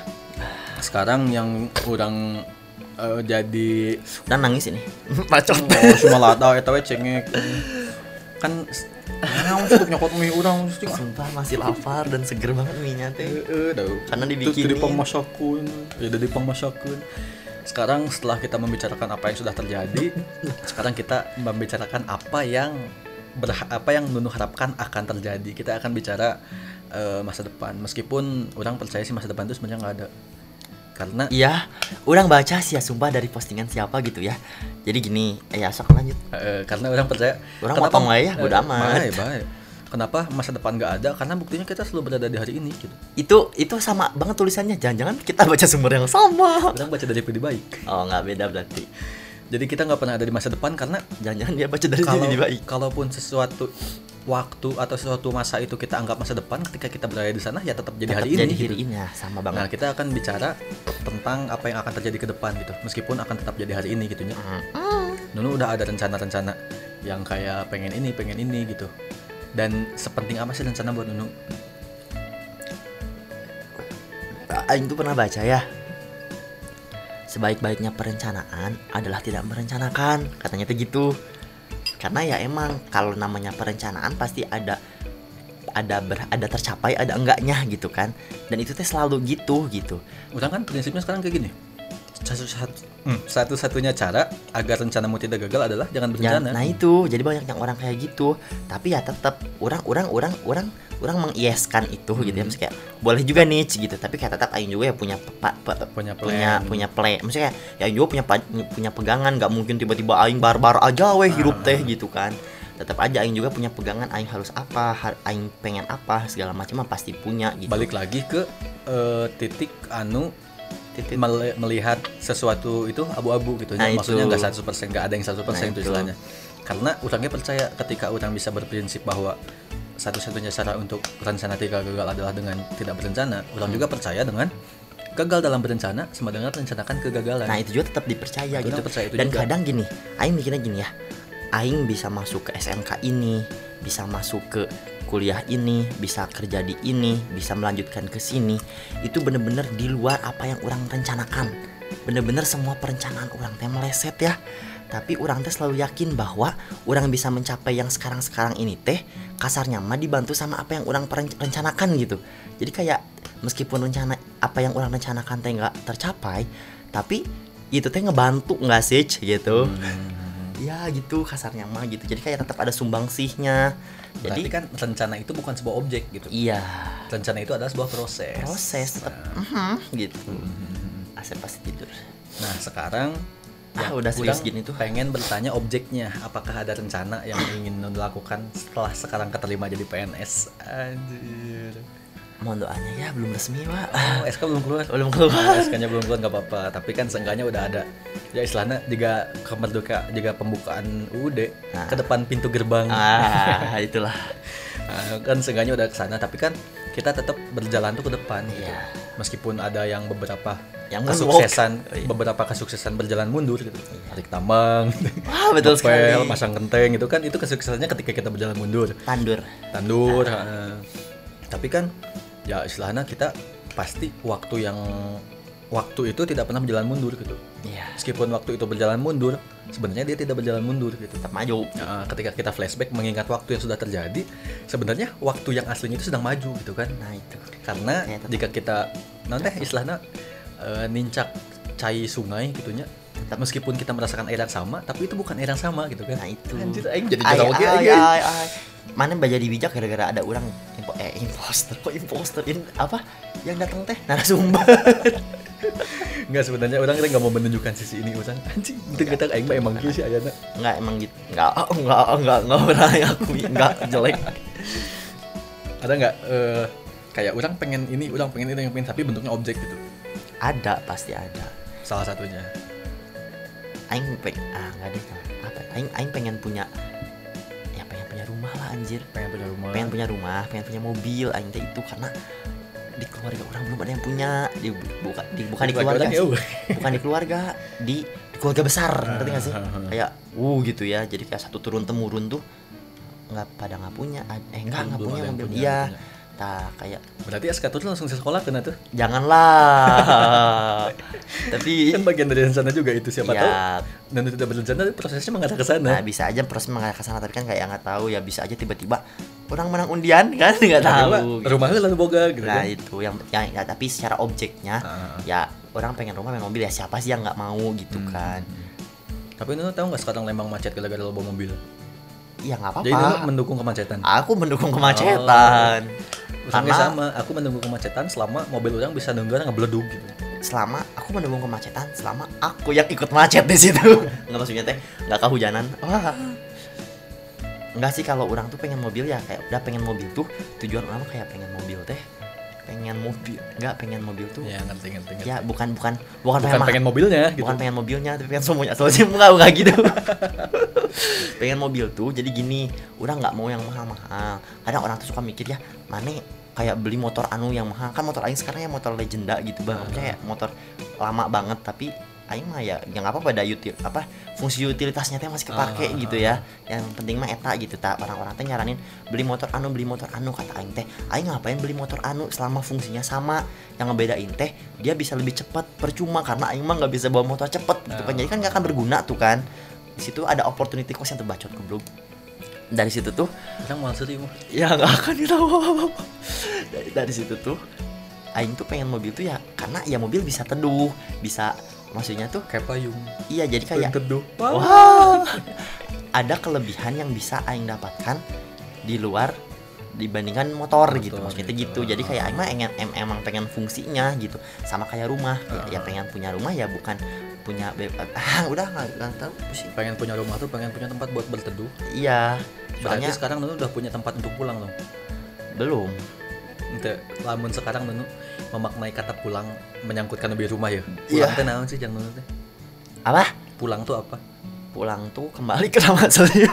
sekarang yang orang eh, jadi dan nangis ini. Bacot. Oh cuma lata eta we cengek. Kan naon cukup nyokot mie kan sumpah masih lapar dan seger banget mie teh. Eh Karena Itu dibikinin. dari pemasakan ya dari pemasakan sekarang setelah kita membicarakan apa yang sudah terjadi sekarang kita membicarakan apa yang berha- apa yang Nunu harapkan akan terjadi. Kita akan bicara eh, masa depan. Meskipun orang percaya sih masa depan itu sebenarnya nggak ada. Karena iya orang baca sih ya sumpah dari postingan siapa gitu ya. Jadi gini eh ya sok lanjut. Eh, karena orang percaya. Orang motong wae ya, bodo eh, amat. baik, baik. kenapa masa depan nggak ada? Karena buktinya kita selalu berada di hari ini gitu. Itu itu sama banget tulisannya. Jangan-jangan kita baca sumber yang sama. Orang baca dari pribadi baik. Oh nggak beda berarti jadi kita nggak pernah ada di masa depan karena jangan-jangan dia baca dari kalau baik kalaupun sesuatu waktu atau sesuatu masa itu kita anggap masa depan ketika kita berada di sana ya tetap jadi hari ini jadi gitu. hari ini ya sama Nah, banget kita akan bicara tentang apa yang akan terjadi ke depan gitu. Meskipun akan tetap jadi hari ini gitu ya. Nunu udah ada rencana-rencana yang kayak pengen ini, pengen ini gitu. Dan sepenting apa sih rencana buat Nunu? Aing tuh pernah baca ya sebaik-baiknya perencanaan adalah tidak merencanakan katanya tuh gitu. Karena ya emang kalau namanya perencanaan pasti ada ada ber- ada tercapai ada enggaknya gitu kan. Dan itu teh selalu gitu gitu. Udah kan prinsipnya sekarang kayak gini. Satu, satu, hmm, satu-satunya cara agar rencanamu tidak gagal adalah jangan Ya, berencana. nah itu. Jadi banyak yang orang kayak gitu. Tapi ya tetap orang orang orang orang orang mengieskan itu gitu ya. Hmm. Maksudnya kayak boleh juga nih gitu. Tapi kayak tetap aing juga ya punya pa- pa- Punya punya plan. punya play maksudnya kayak ya aing juga punya punya pegangan. Nggak mungkin tiba-tiba aing barbar aja weh hirup teh gitu kan. Tetap aja aing juga punya pegangan aing harus apa aing pengen apa segala macam pasti punya gitu. Balik lagi ke eh, titik anu Titik. melihat sesuatu itu abu-abu gitu. Nah, maksudnya nggak 100% nggak ada yang 100% Nah, itu istilahnya. karena orangnya percaya ketika orang bisa berprinsip bahwa satu-satunya cara untuk rencana tidak gagal adalah dengan tidak berencana orang Hmm. juga percaya dengan gagal dalam berencana sama dengan rencanakan kegagalan Nah itu juga tetap dipercaya Itu gitu. percaya itu Dan juga. kadang gini, Aing mikirnya gini ya, Aing bisa masuk ke SMK ini, bisa masuk ke kuliah ini, bisa kerja di ini, bisa melanjutkan ke sini, itu bener-bener di luar apa yang orang rencanakan. Bener-bener semua perencanaan orang teh meleset ya. Tapi orang teh selalu yakin bahwa orang bisa mencapai yang sekarang-sekarang ini teh kasarnya mah dibantu sama apa yang orang rencanakan gitu. Jadi kayak meskipun rencana apa yang orang rencanakan teh nggak tercapai, tapi itu teh ngebantu nggak sih gitu. Ya gitu kasarnya mah gitu. Jadi kayak tetap ada sumbangsihnya. berarti Jadi kan rencana itu bukan sebuah objek gitu iya rencana itu adalah sebuah proses proses tetap mhm, gitu. Asep pasti tidur. Nah sekarang Ah, ya, udah serius gini tuh. Pengen bertanya objeknya, apakah ada rencana yang ingin dilakukan setelah sekarang keterima jadi PNS? Anjir. Mohon doanya ya belum resmi pak. Oh, SK belum keluar. Belum keluar. SK-nya belum keluar nggak apa-apa, tapi kan seenggaknya udah ada. Ya istilahnya jika kemerdekaan, jika pembukaan UUD Nah. ke depan pintu gerbang. Ah itulah. Nah, kan seenggaknya udah ke sana, tapi kan kita tetap berjalan tuh ke depan. gitu. Iya. Meskipun ada yang beberapa Yang kesuksesan, moonwalk. Iya. beberapa kesuksesan berjalan mundur gitu. Tarik tambang, Wah betul ngepel, sekali. pasang genteng itu kan itu kesuksesannya ketika kita berjalan mundur. Tandur. Tandur. Nah. heeh. Tapi kan ya istilahnya kita pasti waktu yang waktu itu tidak pernah berjalan mundur gitu. Iya. Meskipun waktu itu berjalan mundur, sebenarnya dia tidak berjalan mundur gitu. Tetap maju. Ya, ketika kita flashback mengingat waktu yang sudah terjadi, sebenarnya waktu yang aslinya itu sedang maju gitu kan. Nah itu. Karena Ya, jika kita nanti istilahnya eh, nincak cai sungai gitunya, meskipun kita merasakan air yang sama, tapi itu bukan air yang sama gitu kan. Nah itu. Anjir, aing jadi ay, ay. Mana baca di bijak gara-gara ada orang impo eh imposter kok imposter? In apa? Yang datang teh narasumber. Enggak sebenarnya orang kita nggak mau menunjukkan sisi ini orang anjing itu kita aing mah emang gitu sih ayana. nggak emang gitu. Nggak oh, nggak nggak nggak pernah aku nggak jelek. Ada nggak eh, kayak orang pengen ini, orang pengen ini, yang pengen tapi bentuknya objek gitu. Ada pasti ada. Salah satunya. aing peng ah nggak deh apa? Aing aing pengen punya ya pengen punya rumah lah anjir. Pengen punya rumah. pengen punya rumah pengen punya mobil aing teh itu. Karena di keluarga orang belum ada yang punya. Di bukan di bukan di Keluarga ya, sih. weh. bukan di keluarga di, di keluarga besar ngerti nggak sih? Ah, ah, ah. kayak uh gitu ya. Jadi kayak satu turun temurun tuh nggak pada nggak punya. Eh nggak nggak punya mobil. iya tak kayak Berarti tuh langsung ke sekolah kena tuh. janganlah tapi Kan bagian dari rencana juga itu siapa ya tahu. Dan itu tidak berencana prosesnya mengarah ke sana. nah bisa aja proses mengarah ke sana tapi kan kayak nggak tahu ya bisa aja tiba-tiba orang menang undian kan nggak Tapi tahu gitu. rumahnya lalu boga gitu nah kan. itu yang yang ya, tapi secara objeknya Ah, ya orang pengen rumah pengen mobil ya siapa sih yang nggak mau gitu Hmm. kan Tapi itu tahu nggak sekarang Lembang macet gara-gara lo bawa mobil. ya nggak Jadi itu apa-apa mendukung kemacetan. aku mendukung kemacetan Karena karena sama, aku mendukung kemacetan selama mobil orang bisa nunggu ngebleduk gitu. selama aku mendukung kemacetan selama aku yang ikut macet di situ. Nggak maksudnya teh nggak kehujanan. Wah. Nggak sih kalau orang tuh pengen mobil ya kayak udah pengen mobil tuh tujuan orang kayak pengen mobil teh pengen mobil nggak pengen mobil tuh Ya ngerti ngerti. ngerti. ya bukan bukan bukan, Bukan ma- pengen mobilnya gitu. bukan pengen mobilnya tapi pengen semuanya soalnya enggak enggak gitu pengen mobil tuh jadi gini udah nggak mau yang mahal-mahal kadang orang tuh suka mikir ya mana kayak beli motor anu yang mahal kan motor aing sekarang ya motor legenda gitu bang kayak motor lama banget tapi aing mah ya yang apa pada util apa fungsi utilitasnya teh masih kepake Ah, gitu ya. yang penting mah eta gitu tak orang-orang teh nyaranin beli motor anu beli motor anu kata aing teh. Aing ngapain beli motor anu selama fungsinya sama? Yang ngebedain teh dia bisa lebih cepat percuma karena aing mah nggak bisa bawa motor cepet gitu kan. Jadi kan nggak akan berguna tuh kan. Di situ ada opportunity cost yang terbacot goblok. Dari situ tuh Orang mau serius. ya nggak akan ditahu dari, dari situ tuh Aing tuh pengen mobil tuh ya karena ya mobil bisa teduh bisa maksudnya tuh Kayak payung. iya jadi kayak teduh. wah ada kelebihan yang bisa Aing dapatkan di luar dibandingkan motor, gitu Motor, maksudnya gitu. gitu. Jadi kayak Aing mah pengen em- emang pengen fungsinya gitu sama kayak rumah. Ya, ya pengen punya rumah ya bukan punya ah udah nggak tahu pusing. Pengen punya rumah tuh pengen punya tempat buat berteduh. Iya berarti soalnya sekarang Nunu udah punya tempat untuk pulang dong? Belum. Ente, lamun sekarang Nunu memaknai kata pulang menyangkutkan lebih rumah ya? Iya. pulang teh naon sih yang Nunu teh? Apa? Pulang tuh apa? Pulang tuh kembali ke nama saya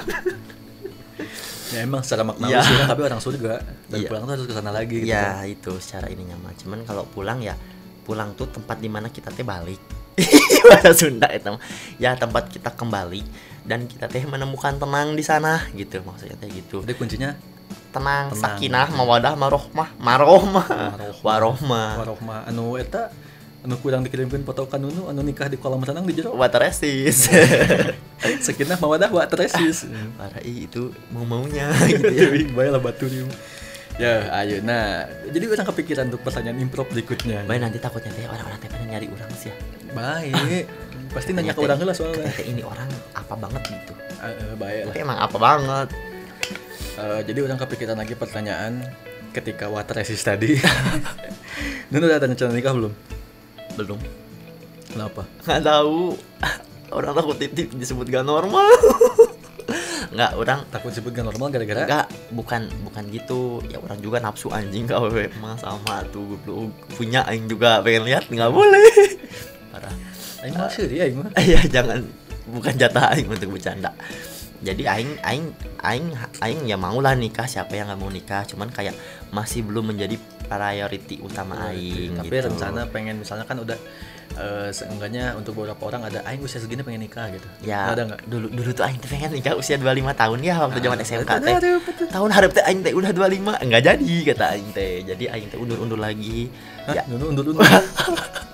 ya emang secara makna Iya. sih tapi orang surga dan Iya. pulang tuh harus ke sana lagi gitu ya kan. itu secara ininya mah. Cuman kalau pulang ya pulang tuh tempat di mana kita teh balik. Bahasa Sunda itu ya tempat kita kembali dan kita teh menemukan tenang di sana gitu maksudnya teh gitu. Jadi kuncinya tenang, Tenang. sakinah mawadah marohmah marohmah Warohmah. warohmah anu eta anu kurang dikirimkan foto kan Nunu anu nikah di kolam renang di jero wateresis sekinah mawadah wa teresis parah itu mau maunya gitu ya baiklah batu nih. Ya, ayo. Nah, jadi orang kepikiran untuk pertanyaan improv berikutnya. Baik nanti takutnya teh orang-orang teh pada nyari orang sih ya Baik. Pasti nanya ke orang lah soalnya. ini orang apa banget gitu Eh, eh, baik lah. tapi emang apa banget Eh, jadi orang kepikiran lagi pertanyaan ketika water resist tadi. Nunu udah tanya calon nikah belum? belum Kenapa? nggak tahu orang takut titip disebut gak normal nggak orang Takut disebut gak normal gara-gara nggak bukan bukan gitu ya orang juga nafsu anjing kau mah sama tuh goblok. punya aing juga pengen lihat nggak boleh parah Aing mah sih ya, aing mah. ya jangan bukan jatah aing untuk bercanda jadi aing aing aing aing ya mau lah nikah siapa yang nggak mau nikah. Cuman kayak masih belum menjadi priority utama aing Tapi gitu. rencana pengen misalnya kan udah eh, seenggaknya untuk beberapa orang ada aing usia segini pengen nikah gitu. ya. Ada nggak? dulu dulu tuh aing pengen nikah usia 25 tahun ya waktu zaman Ah, SMK teh. tahun harap teh aing teh udah 25 enggak jadi kata aing teh. Jadi aing teh undur-undur lagi. Hah? ya. Nunu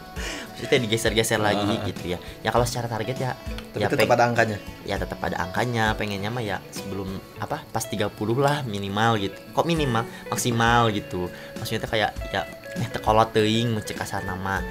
undur-undur. maksudnya digeser-geser lagi Ah. gitu ya ya kalau secara target ya Tapi ya tetap ada angkanya. ya tetap ada angkanya pengennya mah ya sebelum apa pas 30 lah minimal gitu kok minimal maksimal gitu maksudnya teh kayak ya eh teh kolot teuing mencek kasar nama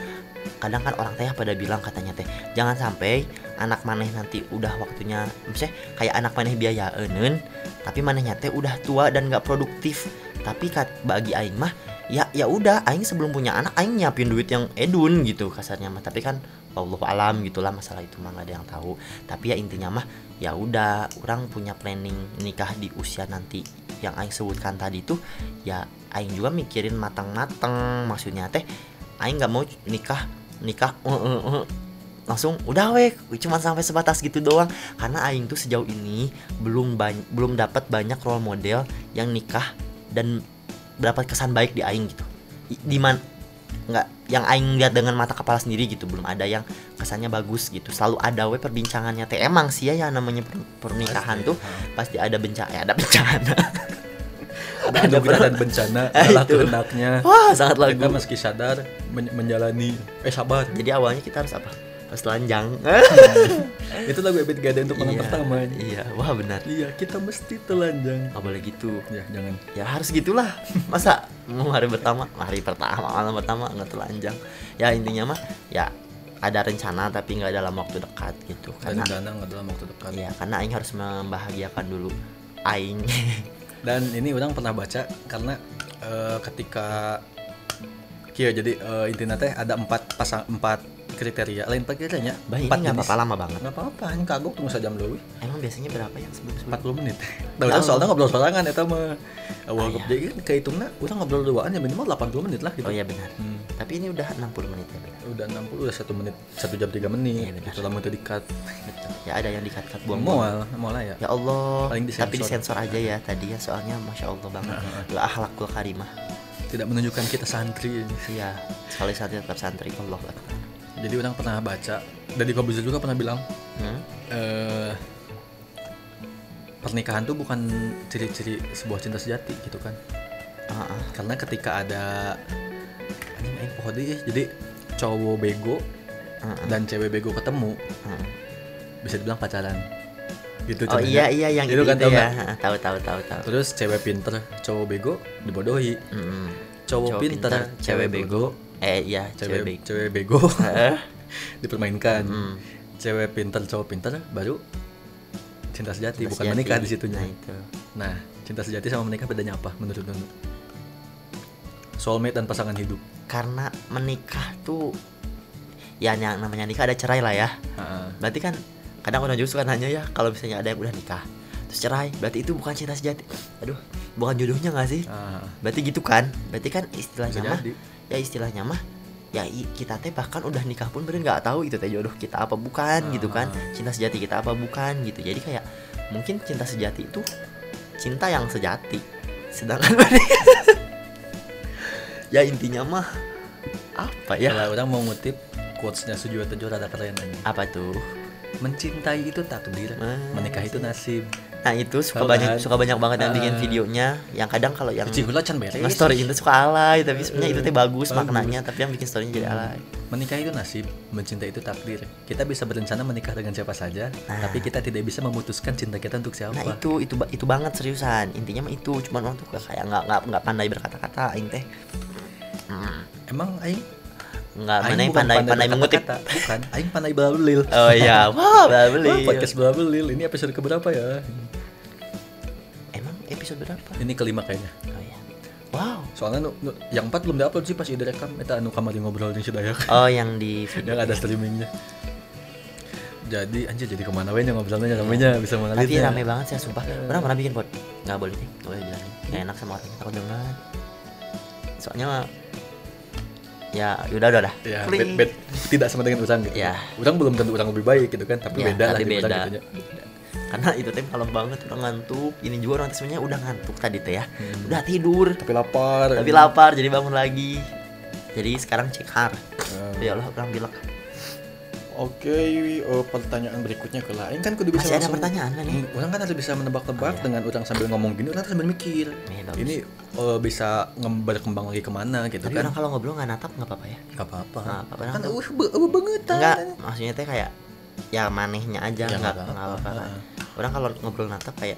kadang kan orang teh pada bilang katanya teh jangan sampai anak maneh nanti udah waktunya misalnya kayak anak maneh biaya enen tapi manehnya teh udah tua dan gak produktif tapi kat, bagi aing mah ya ya udah aing sebelum punya anak aing nyiapin duit yang edun gitu kasarnya mah. Tapi kan Allah alam gitulah masalah itu mah gak ada yang tahu. Tapi ya intinya mah ya udah orang punya planning nikah di usia nanti yang aing sebutkan tadi tuh ya aing juga mikirin matang-matang maksudnya teh aing nggak mau nikah nikah uh, uh, uh, langsung udah weh cuman sampai sebatas gitu doang. Karena aing tuh sejauh ini belum belum dapat banyak role model yang nikah dan dapat kesan baik di aing gitu. Di man nggak yang aing lihat dengan mata kepala sendiri gitu belum ada yang kesannya bagus gitu. Selalu ada we perbincangannya. Teh emang sih ya yang namanya per- pernikahan tuh pasti ada bencana ya ada bencana. Ada dan bencana. Ah, adalah kehendaknya wah sangat lagu. Kita meski sadar men- menjalani eh sabar. Jadi awalnya kita harus apa telanjang itu lagu Ebit Gade untuk malam Iya, pertama. Iya wah benar. Iya kita mesti telanjang. Nggak boleh gitu. Ya jangan. Ya harus gitulah. Masa mau hari pertama? Hari pertama malam pertama nggak telanjang. Ya intinya mah ya ada rencana tapi nggak dalam waktu dekat gitu. Karena dana nggak dalam waktu dekat. Ya karena aing harus membahagiakan dulu aing. Dan ini orang pernah baca karena eh, ketika Kia jadi eh, intinya teh ada empat pasang empat kriteria. Lain empat kriteria Bah, ini empat nggak apa-apa lama banget. Nggak apa-apa hanya kagok tunggu sejam dulu. Emang biasanya berapa yang sebelum sebelum 40 menit. Tahu. Tahu soalnya ngobrol sorangan eta mah awal Ah, iya. kan kehitungnya orang ngobrol duaan ya minimal 80 menit lah gitu. Oh iya benar. Hmm. tapi ini udah 60 menit ya benar. Udah 60 udah satu menit satu jam tiga menit. Iya, benar. gitu lama itu dikat betul. Ya ada yang dikat-kat buang mual mual lah ya ya Allah Paling disensor. tapi disensor aja ya tadi ya soalnya masya Allah banget. La akhlakul karimah. Tidak menunjukkan kita santri. Iya sekali santri tetap santri Allah. Jadi orang pernah baca dari Kobuzer juga pernah bilang hmm? eh pernikahan tuh bukan ciri-ciri sebuah cinta sejati gitu kan Ah, ah. karena ketika ada deui ya. jadi cowok bego Ah, ah. dan cewek bego ketemu Ah, ah. bisa dibilang pacaran gitu oh iya iya yang Itu itu, kan itu ya? Ah, tahu tahu tahu tahu terus cewek pinter cowok bego dibodohi Mm-mm. cowok, Cowok pinter, pinter, cewek cewek bego eh iya cewek cewek cewek bego. Heeh. dipermainkan. Mm. cewek pinter cowok pinter baru cinta sejati Cinta bukan sejati. menikah di situnya. Nah itu. Nah cinta sejati sama menikah bedanya apa menurut Nunu soulmate dan pasangan hidup. Karena menikah tuh ya yang namanya nikah ada cerai lah ya. Ah, berarti kan kadang orang juga suka nanya ya kalau misalnya ada yang udah nikah terus cerai berarti itu bukan cinta sejati. Aduh bukan jodohnya nggak sih? Ah. berarti gitu kan? Berarti kan istilahnya mah. Ya istilahnya mah ya kita teh bahkan udah nikah pun bener nggak tahu itu teh jodoh kita apa bukan gitu kan Ah. cinta sejati kita apa bukan gitu jadi kayak mungkin cinta sejati itu cinta yang sejati sedangkan ya intinya mah apa ya Kalau orang mau ngutip quotes-nya Sujiwo Tejo rada keren aja. apa tuh Mencintai itu takdir, Ah. menikah itu nasib. Nah itu suka Tahu banyak kan? suka banyak banget yang bikin Ah. videonya yang kadang kalau yang Cihula can beres. story itu suka alay tapi sebenarnya itu teh bagus, Bagus. maknanya tapi yang bikin storynya jadi alay Menikah itu nasib, mencintai itu takdir. Kita bisa berencana menikah dengan siapa saja, Nah. tapi kita tidak bisa memutuskan cinta kita untuk siapa. Nah itu itu itu banget seriusan intinya mah itu cuman orang tuh kayak nggak nggak nggak pandai berkata-kata aing teh Hmm, Emang aing nggak aing mana yang bukan pandai pandai mengutip berkata-kata, bukan. Aing pandai belabelil. oh iya wah Wah, beli podcast belabelil. Ini episode keberapa ya? Episode berapa Ini kelima kayaknya. oh iya wow Soalnya nu, nu- yang empat belum diupload sih pas ide rekam. Eta anu kamari ngobrol di Sudayak. oh yang di video yang ada streamingnya. Jadi anjir jadi ke mana nya ngobrolnya ramenya bisa mengalir. tapi rame banget sih sumpah orang pernah bikin pot nggak boleh nih nggak boleh bilang nggak enak sama orang takut dengar soalnya ya udah udah dah Ya, bed, bed, tidak sama dengan orang gitu. Ya. Orang belum tentu orang lebih baik gitu kan, tapi Ya, beda lah tapi orang beda. gitu nya. Karena itu teh malam banget udah ngantuk ini juga orang sebenarnya udah ngantuk tadi teh ya Hmm. udah tidur Tapi lapar. tapi lapar jadi bangun lagi jadi sekarang cek har Eh, ya Allah orang bilang Oke, eh, pertanyaan berikutnya ke lain kan kudu bisa masih ada langsung- pertanyaan kan nih Hmm, Orang kan harus bisa menebak-tebak Oh, iya. dengan orang sambil ngomong gini, orang sambil mikir. Bagus. Ini eh, bisa berkembang lagi ke mana gitu tapi kan? orang kalau ngobrol nggak natap nggak apa-apa ya. Nggak apa-apa, Kan orang- uh, be- uh, banget. enggak maksudnya teh kayak ya manehnya aja Ya, nggak apa-apa. kan orang kalau ngobrol natap kayak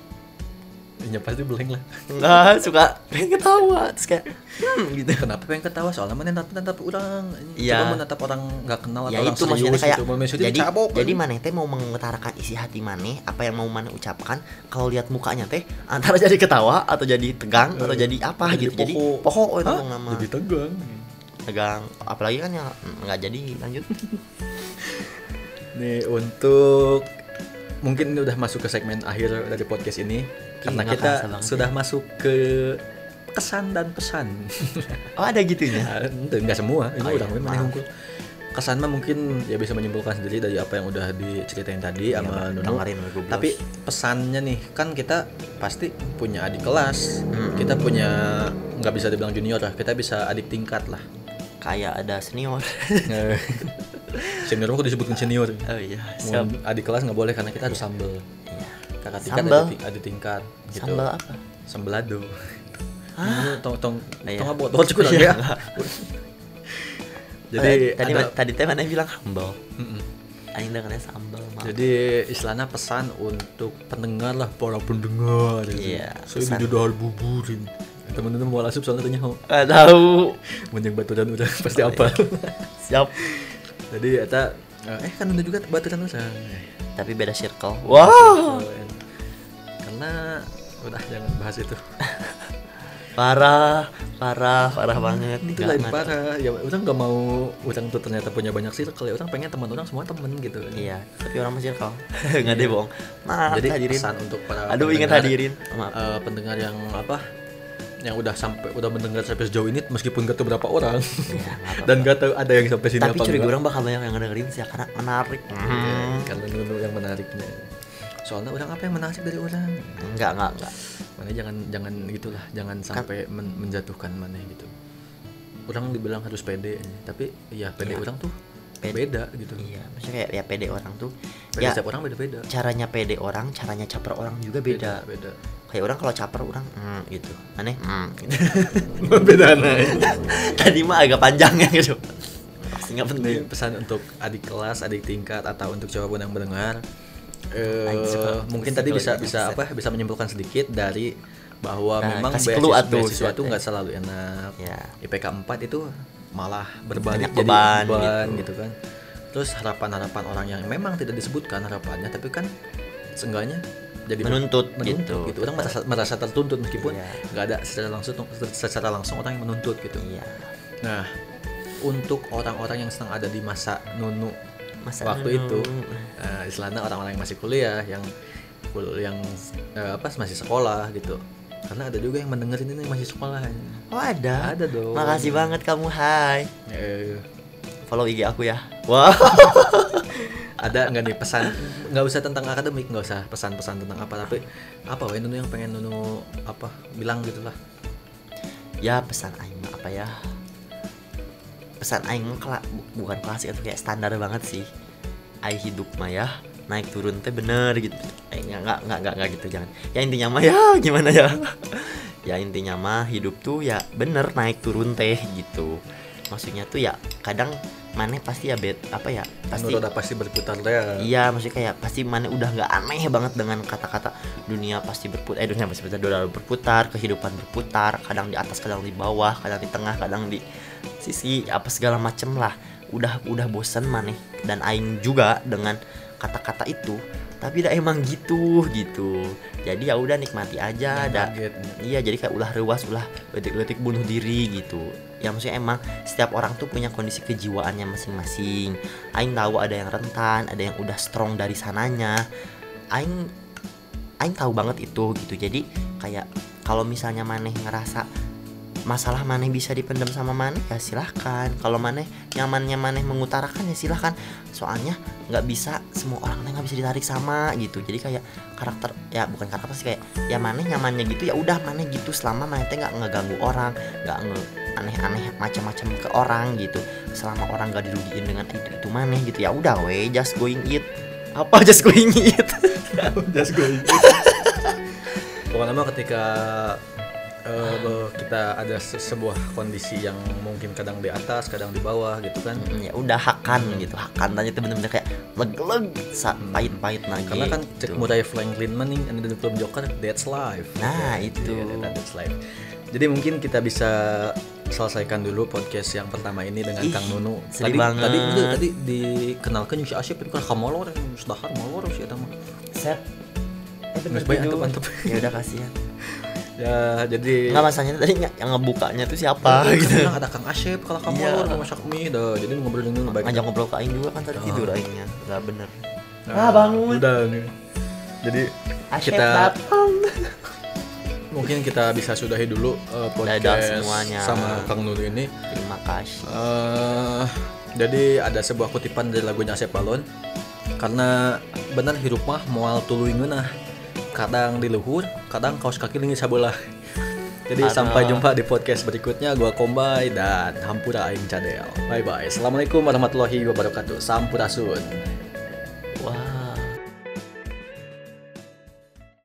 Ya pasti blank lah. nggak suka pengen ketawa terus kayak hmm, gitu Kenapa pengen ketawa? Soalnya mana natap natap orang. Iya. Coba menatap orang nggak kenal atau ya orang itu maksudnya serius kayak gitu. Maksudnya jadi cabok, jadi kan? maneh teh mau mengutarakan isi hati maneh apa yang mau maneh ucapkan kalau lihat mukanya teh antara jadi ketawa atau jadi tegang atau Eh, jadi apa jadi gitu jadi poho. poho itu nama Jadi tegang. tegang apalagi kan ya nggak jadi lanjut Nih untuk mungkin ini udah masuk ke segmen akhir dari podcast ini karena nggak kita sudah ya. masuk ke kesan dan pesan. oh ada gitunya Nah, ente, nggak semua, ini Oh, udah iya, maaf. unggul. Kesan mah mungkin ya bisa menyimpulkan sendiri dari apa yang udah diceritain tadi Iya, sama. Nunu. Blos. Tapi pesannya nih kan kita pasti punya adik kelas, Mm-mm. kita punya nggak bisa dibilang junior lah, kita bisa adik tingkat lah. kayak ada senior senior mah kudu disebutkan senior. oh iya siap adik kelas nggak boleh karena kita harus sambel. Iya. Kakak tingkat Sambel? adik, adik tingkat gitu. sambal apa Sambelado. Ini tong tong Iya. tong apa tong cukup Iya. ya. Jadi tadi ada- tadi teh mana bilang sambal Mm-mm. Aing dengarnya sambal maaf. Jadi istilahnya pesan untuk pendengar lah para pendengar. gitu. Iya, Saya di dodol buburin. Teman-teman mau asup soalnya tanya mau Nggak tahu menjeng baturan udah pasti Oh, apa. siap Jadi eta eh kan udah juga baturan udah. tapi beda circle wow Karena udah jangan bahas itu. parah parah parah banget Itu lain parah. Ya orang nggak mau orang tuh ternyata punya banyak circle. Ya orang pengen teman orang semua temen gitu. iya tapi orang masih circle nggak deh bohong maaf Jadi hadirin pesan untuk para aduh ingat hadirin maaf eh, pendengar yang apa yang udah sampai udah mendengar sampai sejauh ini meskipun gak tahu berapa orang. Apa-apa. dan gak tahu ada yang sampai sini tapi apa curiga orang bakal banyak yang ngedengerin sih karena menarik Hmm. karena dulu yang menariknya. Soalnya orang apa yang menarik dari orang? Enggak enggak enggak. Mana jangan jangan gitulah jangan Kan sampai men- menjatuhkan mana gitu. Orang dibilang harus pede tapi ya pede Iya. orang tuh Pede. beda gitu. Iya maksudnya kayak ya pede orang tuh pede ya setiap orang beda beda caranya pede orang caranya caper orang juga beda, beda kayak orang kalau caper orang hmm, gitu aneh hmm, gitu. beda tadi mah agak panjang ya gitu nggak penting Ini pesan untuk adik kelas, adik tingkat atau untuk siapa pun yang mendengar. Suka- mungkin tadi bisa bisa apa? Bisa menyimpulkan sedikit dari bahwa Nah, memang beasiswa, beasiswa itu nggak selalu enak. ya IPK 4 itu malah berbalik jadi beban, beban gitu. gitu. kan. Terus harapan-harapan orang yang memang tidak disebutkan harapannya tapi kan seenggaknya jadi Menuntut, menuntut gitu. gitu. Orang merasa, merasa tertuntut meskipun Iya. nggak ada secara langsung secara langsung orang yang menuntut gitu. iya Nah, untuk orang-orang yang sedang ada di masa nunu Masa waktu nunu. itu eh, istilahnya orang-orang yang masih kuliah yang yang eh, apa masih sekolah gitu karena ada juga yang mendengarin ini masih sekolah Oh ada. Ada dong. Makasih banget kamu. Hai. Eh, Follow IG aku ya. Wah. ada nggak nih pesan nggak usah tentang akademik nggak usah pesan-pesan tentang apa tapi apa wae Nunu yang pengen Nunu apa bilang gitulah ya pesan aing apa ya? Pesan aing mah kela- bu- bukan klasik atau kayak standar banget sih. Aing hidup mah ya naik turun teh bener gitu. Eh nggak nggak nggak nggak nggak gitu jangan. Ya intinya mah ya gimana ya? ya intinya mah hidup tuh ya bener naik turun teh gitu. Maksudnya tuh ya kadang mana pasti ya bet apa ya pasti udah pasti berputar deh Iya, maksudnya kayak pasti mana udah nggak aneh banget dengan kata-kata dunia pasti berputar, eh dunia pasti berputar, dunia berputar, kehidupan berputar, kadang di atas, kadang di bawah, kadang di tengah, kadang di sisi apa segala macem lah. Udah udah bosen maneh dan aing juga dengan kata-kata itu. Tapi dah emang gitu gitu. Jadi ya udah nikmati aja, ada kaget Iya jadi kayak ulah rewas ulah letik-letik bunuh diri gitu Ya maksudnya emang setiap orang tuh punya kondisi kejiwaannya masing-masing. Aing tahu ada yang rentan, ada yang udah strong dari sananya. Aing Aing tahu banget itu gitu. Jadi kayak kalau misalnya maneh ngerasa masalah maneh bisa dipendam sama maneh ya silahkan. Kalau maneh nyamannya maneh mengutarakan ya silahkan. Soalnya nggak bisa semua orang nggak bisa ditarik sama gitu. Jadi kayak karakter ya bukan karakter sih kayak ya maneh nyamannya gitu ya udah maneh gitu. Selama maneh nggak ngeganggu orang nggak nge aneh-aneh macam-macam ke orang gitu. Selama orang gak dirugiin dengan itu itu maneh gitu. Ya udah we just going it apa just going it just go pokoknya mah ketika be- kita ada se- sebuah kondisi yang mungkin kadang di atas kadang di bawah gitu kan. Mm, ya udah hakan gitu. Hakan tanya itu bener-bener kayak leg-leg pahit-pahit nah karena kan gitu. cek Murray Franklin mah nih ada di film Joker that's life. Nah, itu. Iya, that's life. Jadi mungkin kita bisa selesaikan dulu podcast yang pertama ini dengan Ih, Kang Nunu tadi banget. tadi itu tadi dikenalkan si Asyik itu kan kamolor sudahan molor sih eta mah set Nggak baik, antep, antep. ya udah kasihan ya jadi nggak masanya tadi nggak- yang ngebukanya tuh siapa gitu. gitu ada Kang Asyik kalau kamu Iya. mau masak mie dah jadi ngobrol dengan baik ngajak ngobrol ke Aing juga kan tadi Oh. tidur Aingnya nggak bener Nah, Ah, bangun. udah nih. jadi Asyik kita datang mungkin kita bisa sudahi dulu uh, Dadah podcast semuanya. sama Kang Nunu ini. Terima kasih. Eh, jadi ada sebuah kutipan dari lagunya Asep Balon. Karena benar hirup mah moal tuluy ngeunah kadang di luhur kadang kaos kaki linggis sabelah. Jadi sampai jumpa di podcast berikutnya. Gua Kombay dan Hampura Aing Cadel. Bye bye assalamualaikum warahmatullahi wabarakatuh. Sampurasun. Wah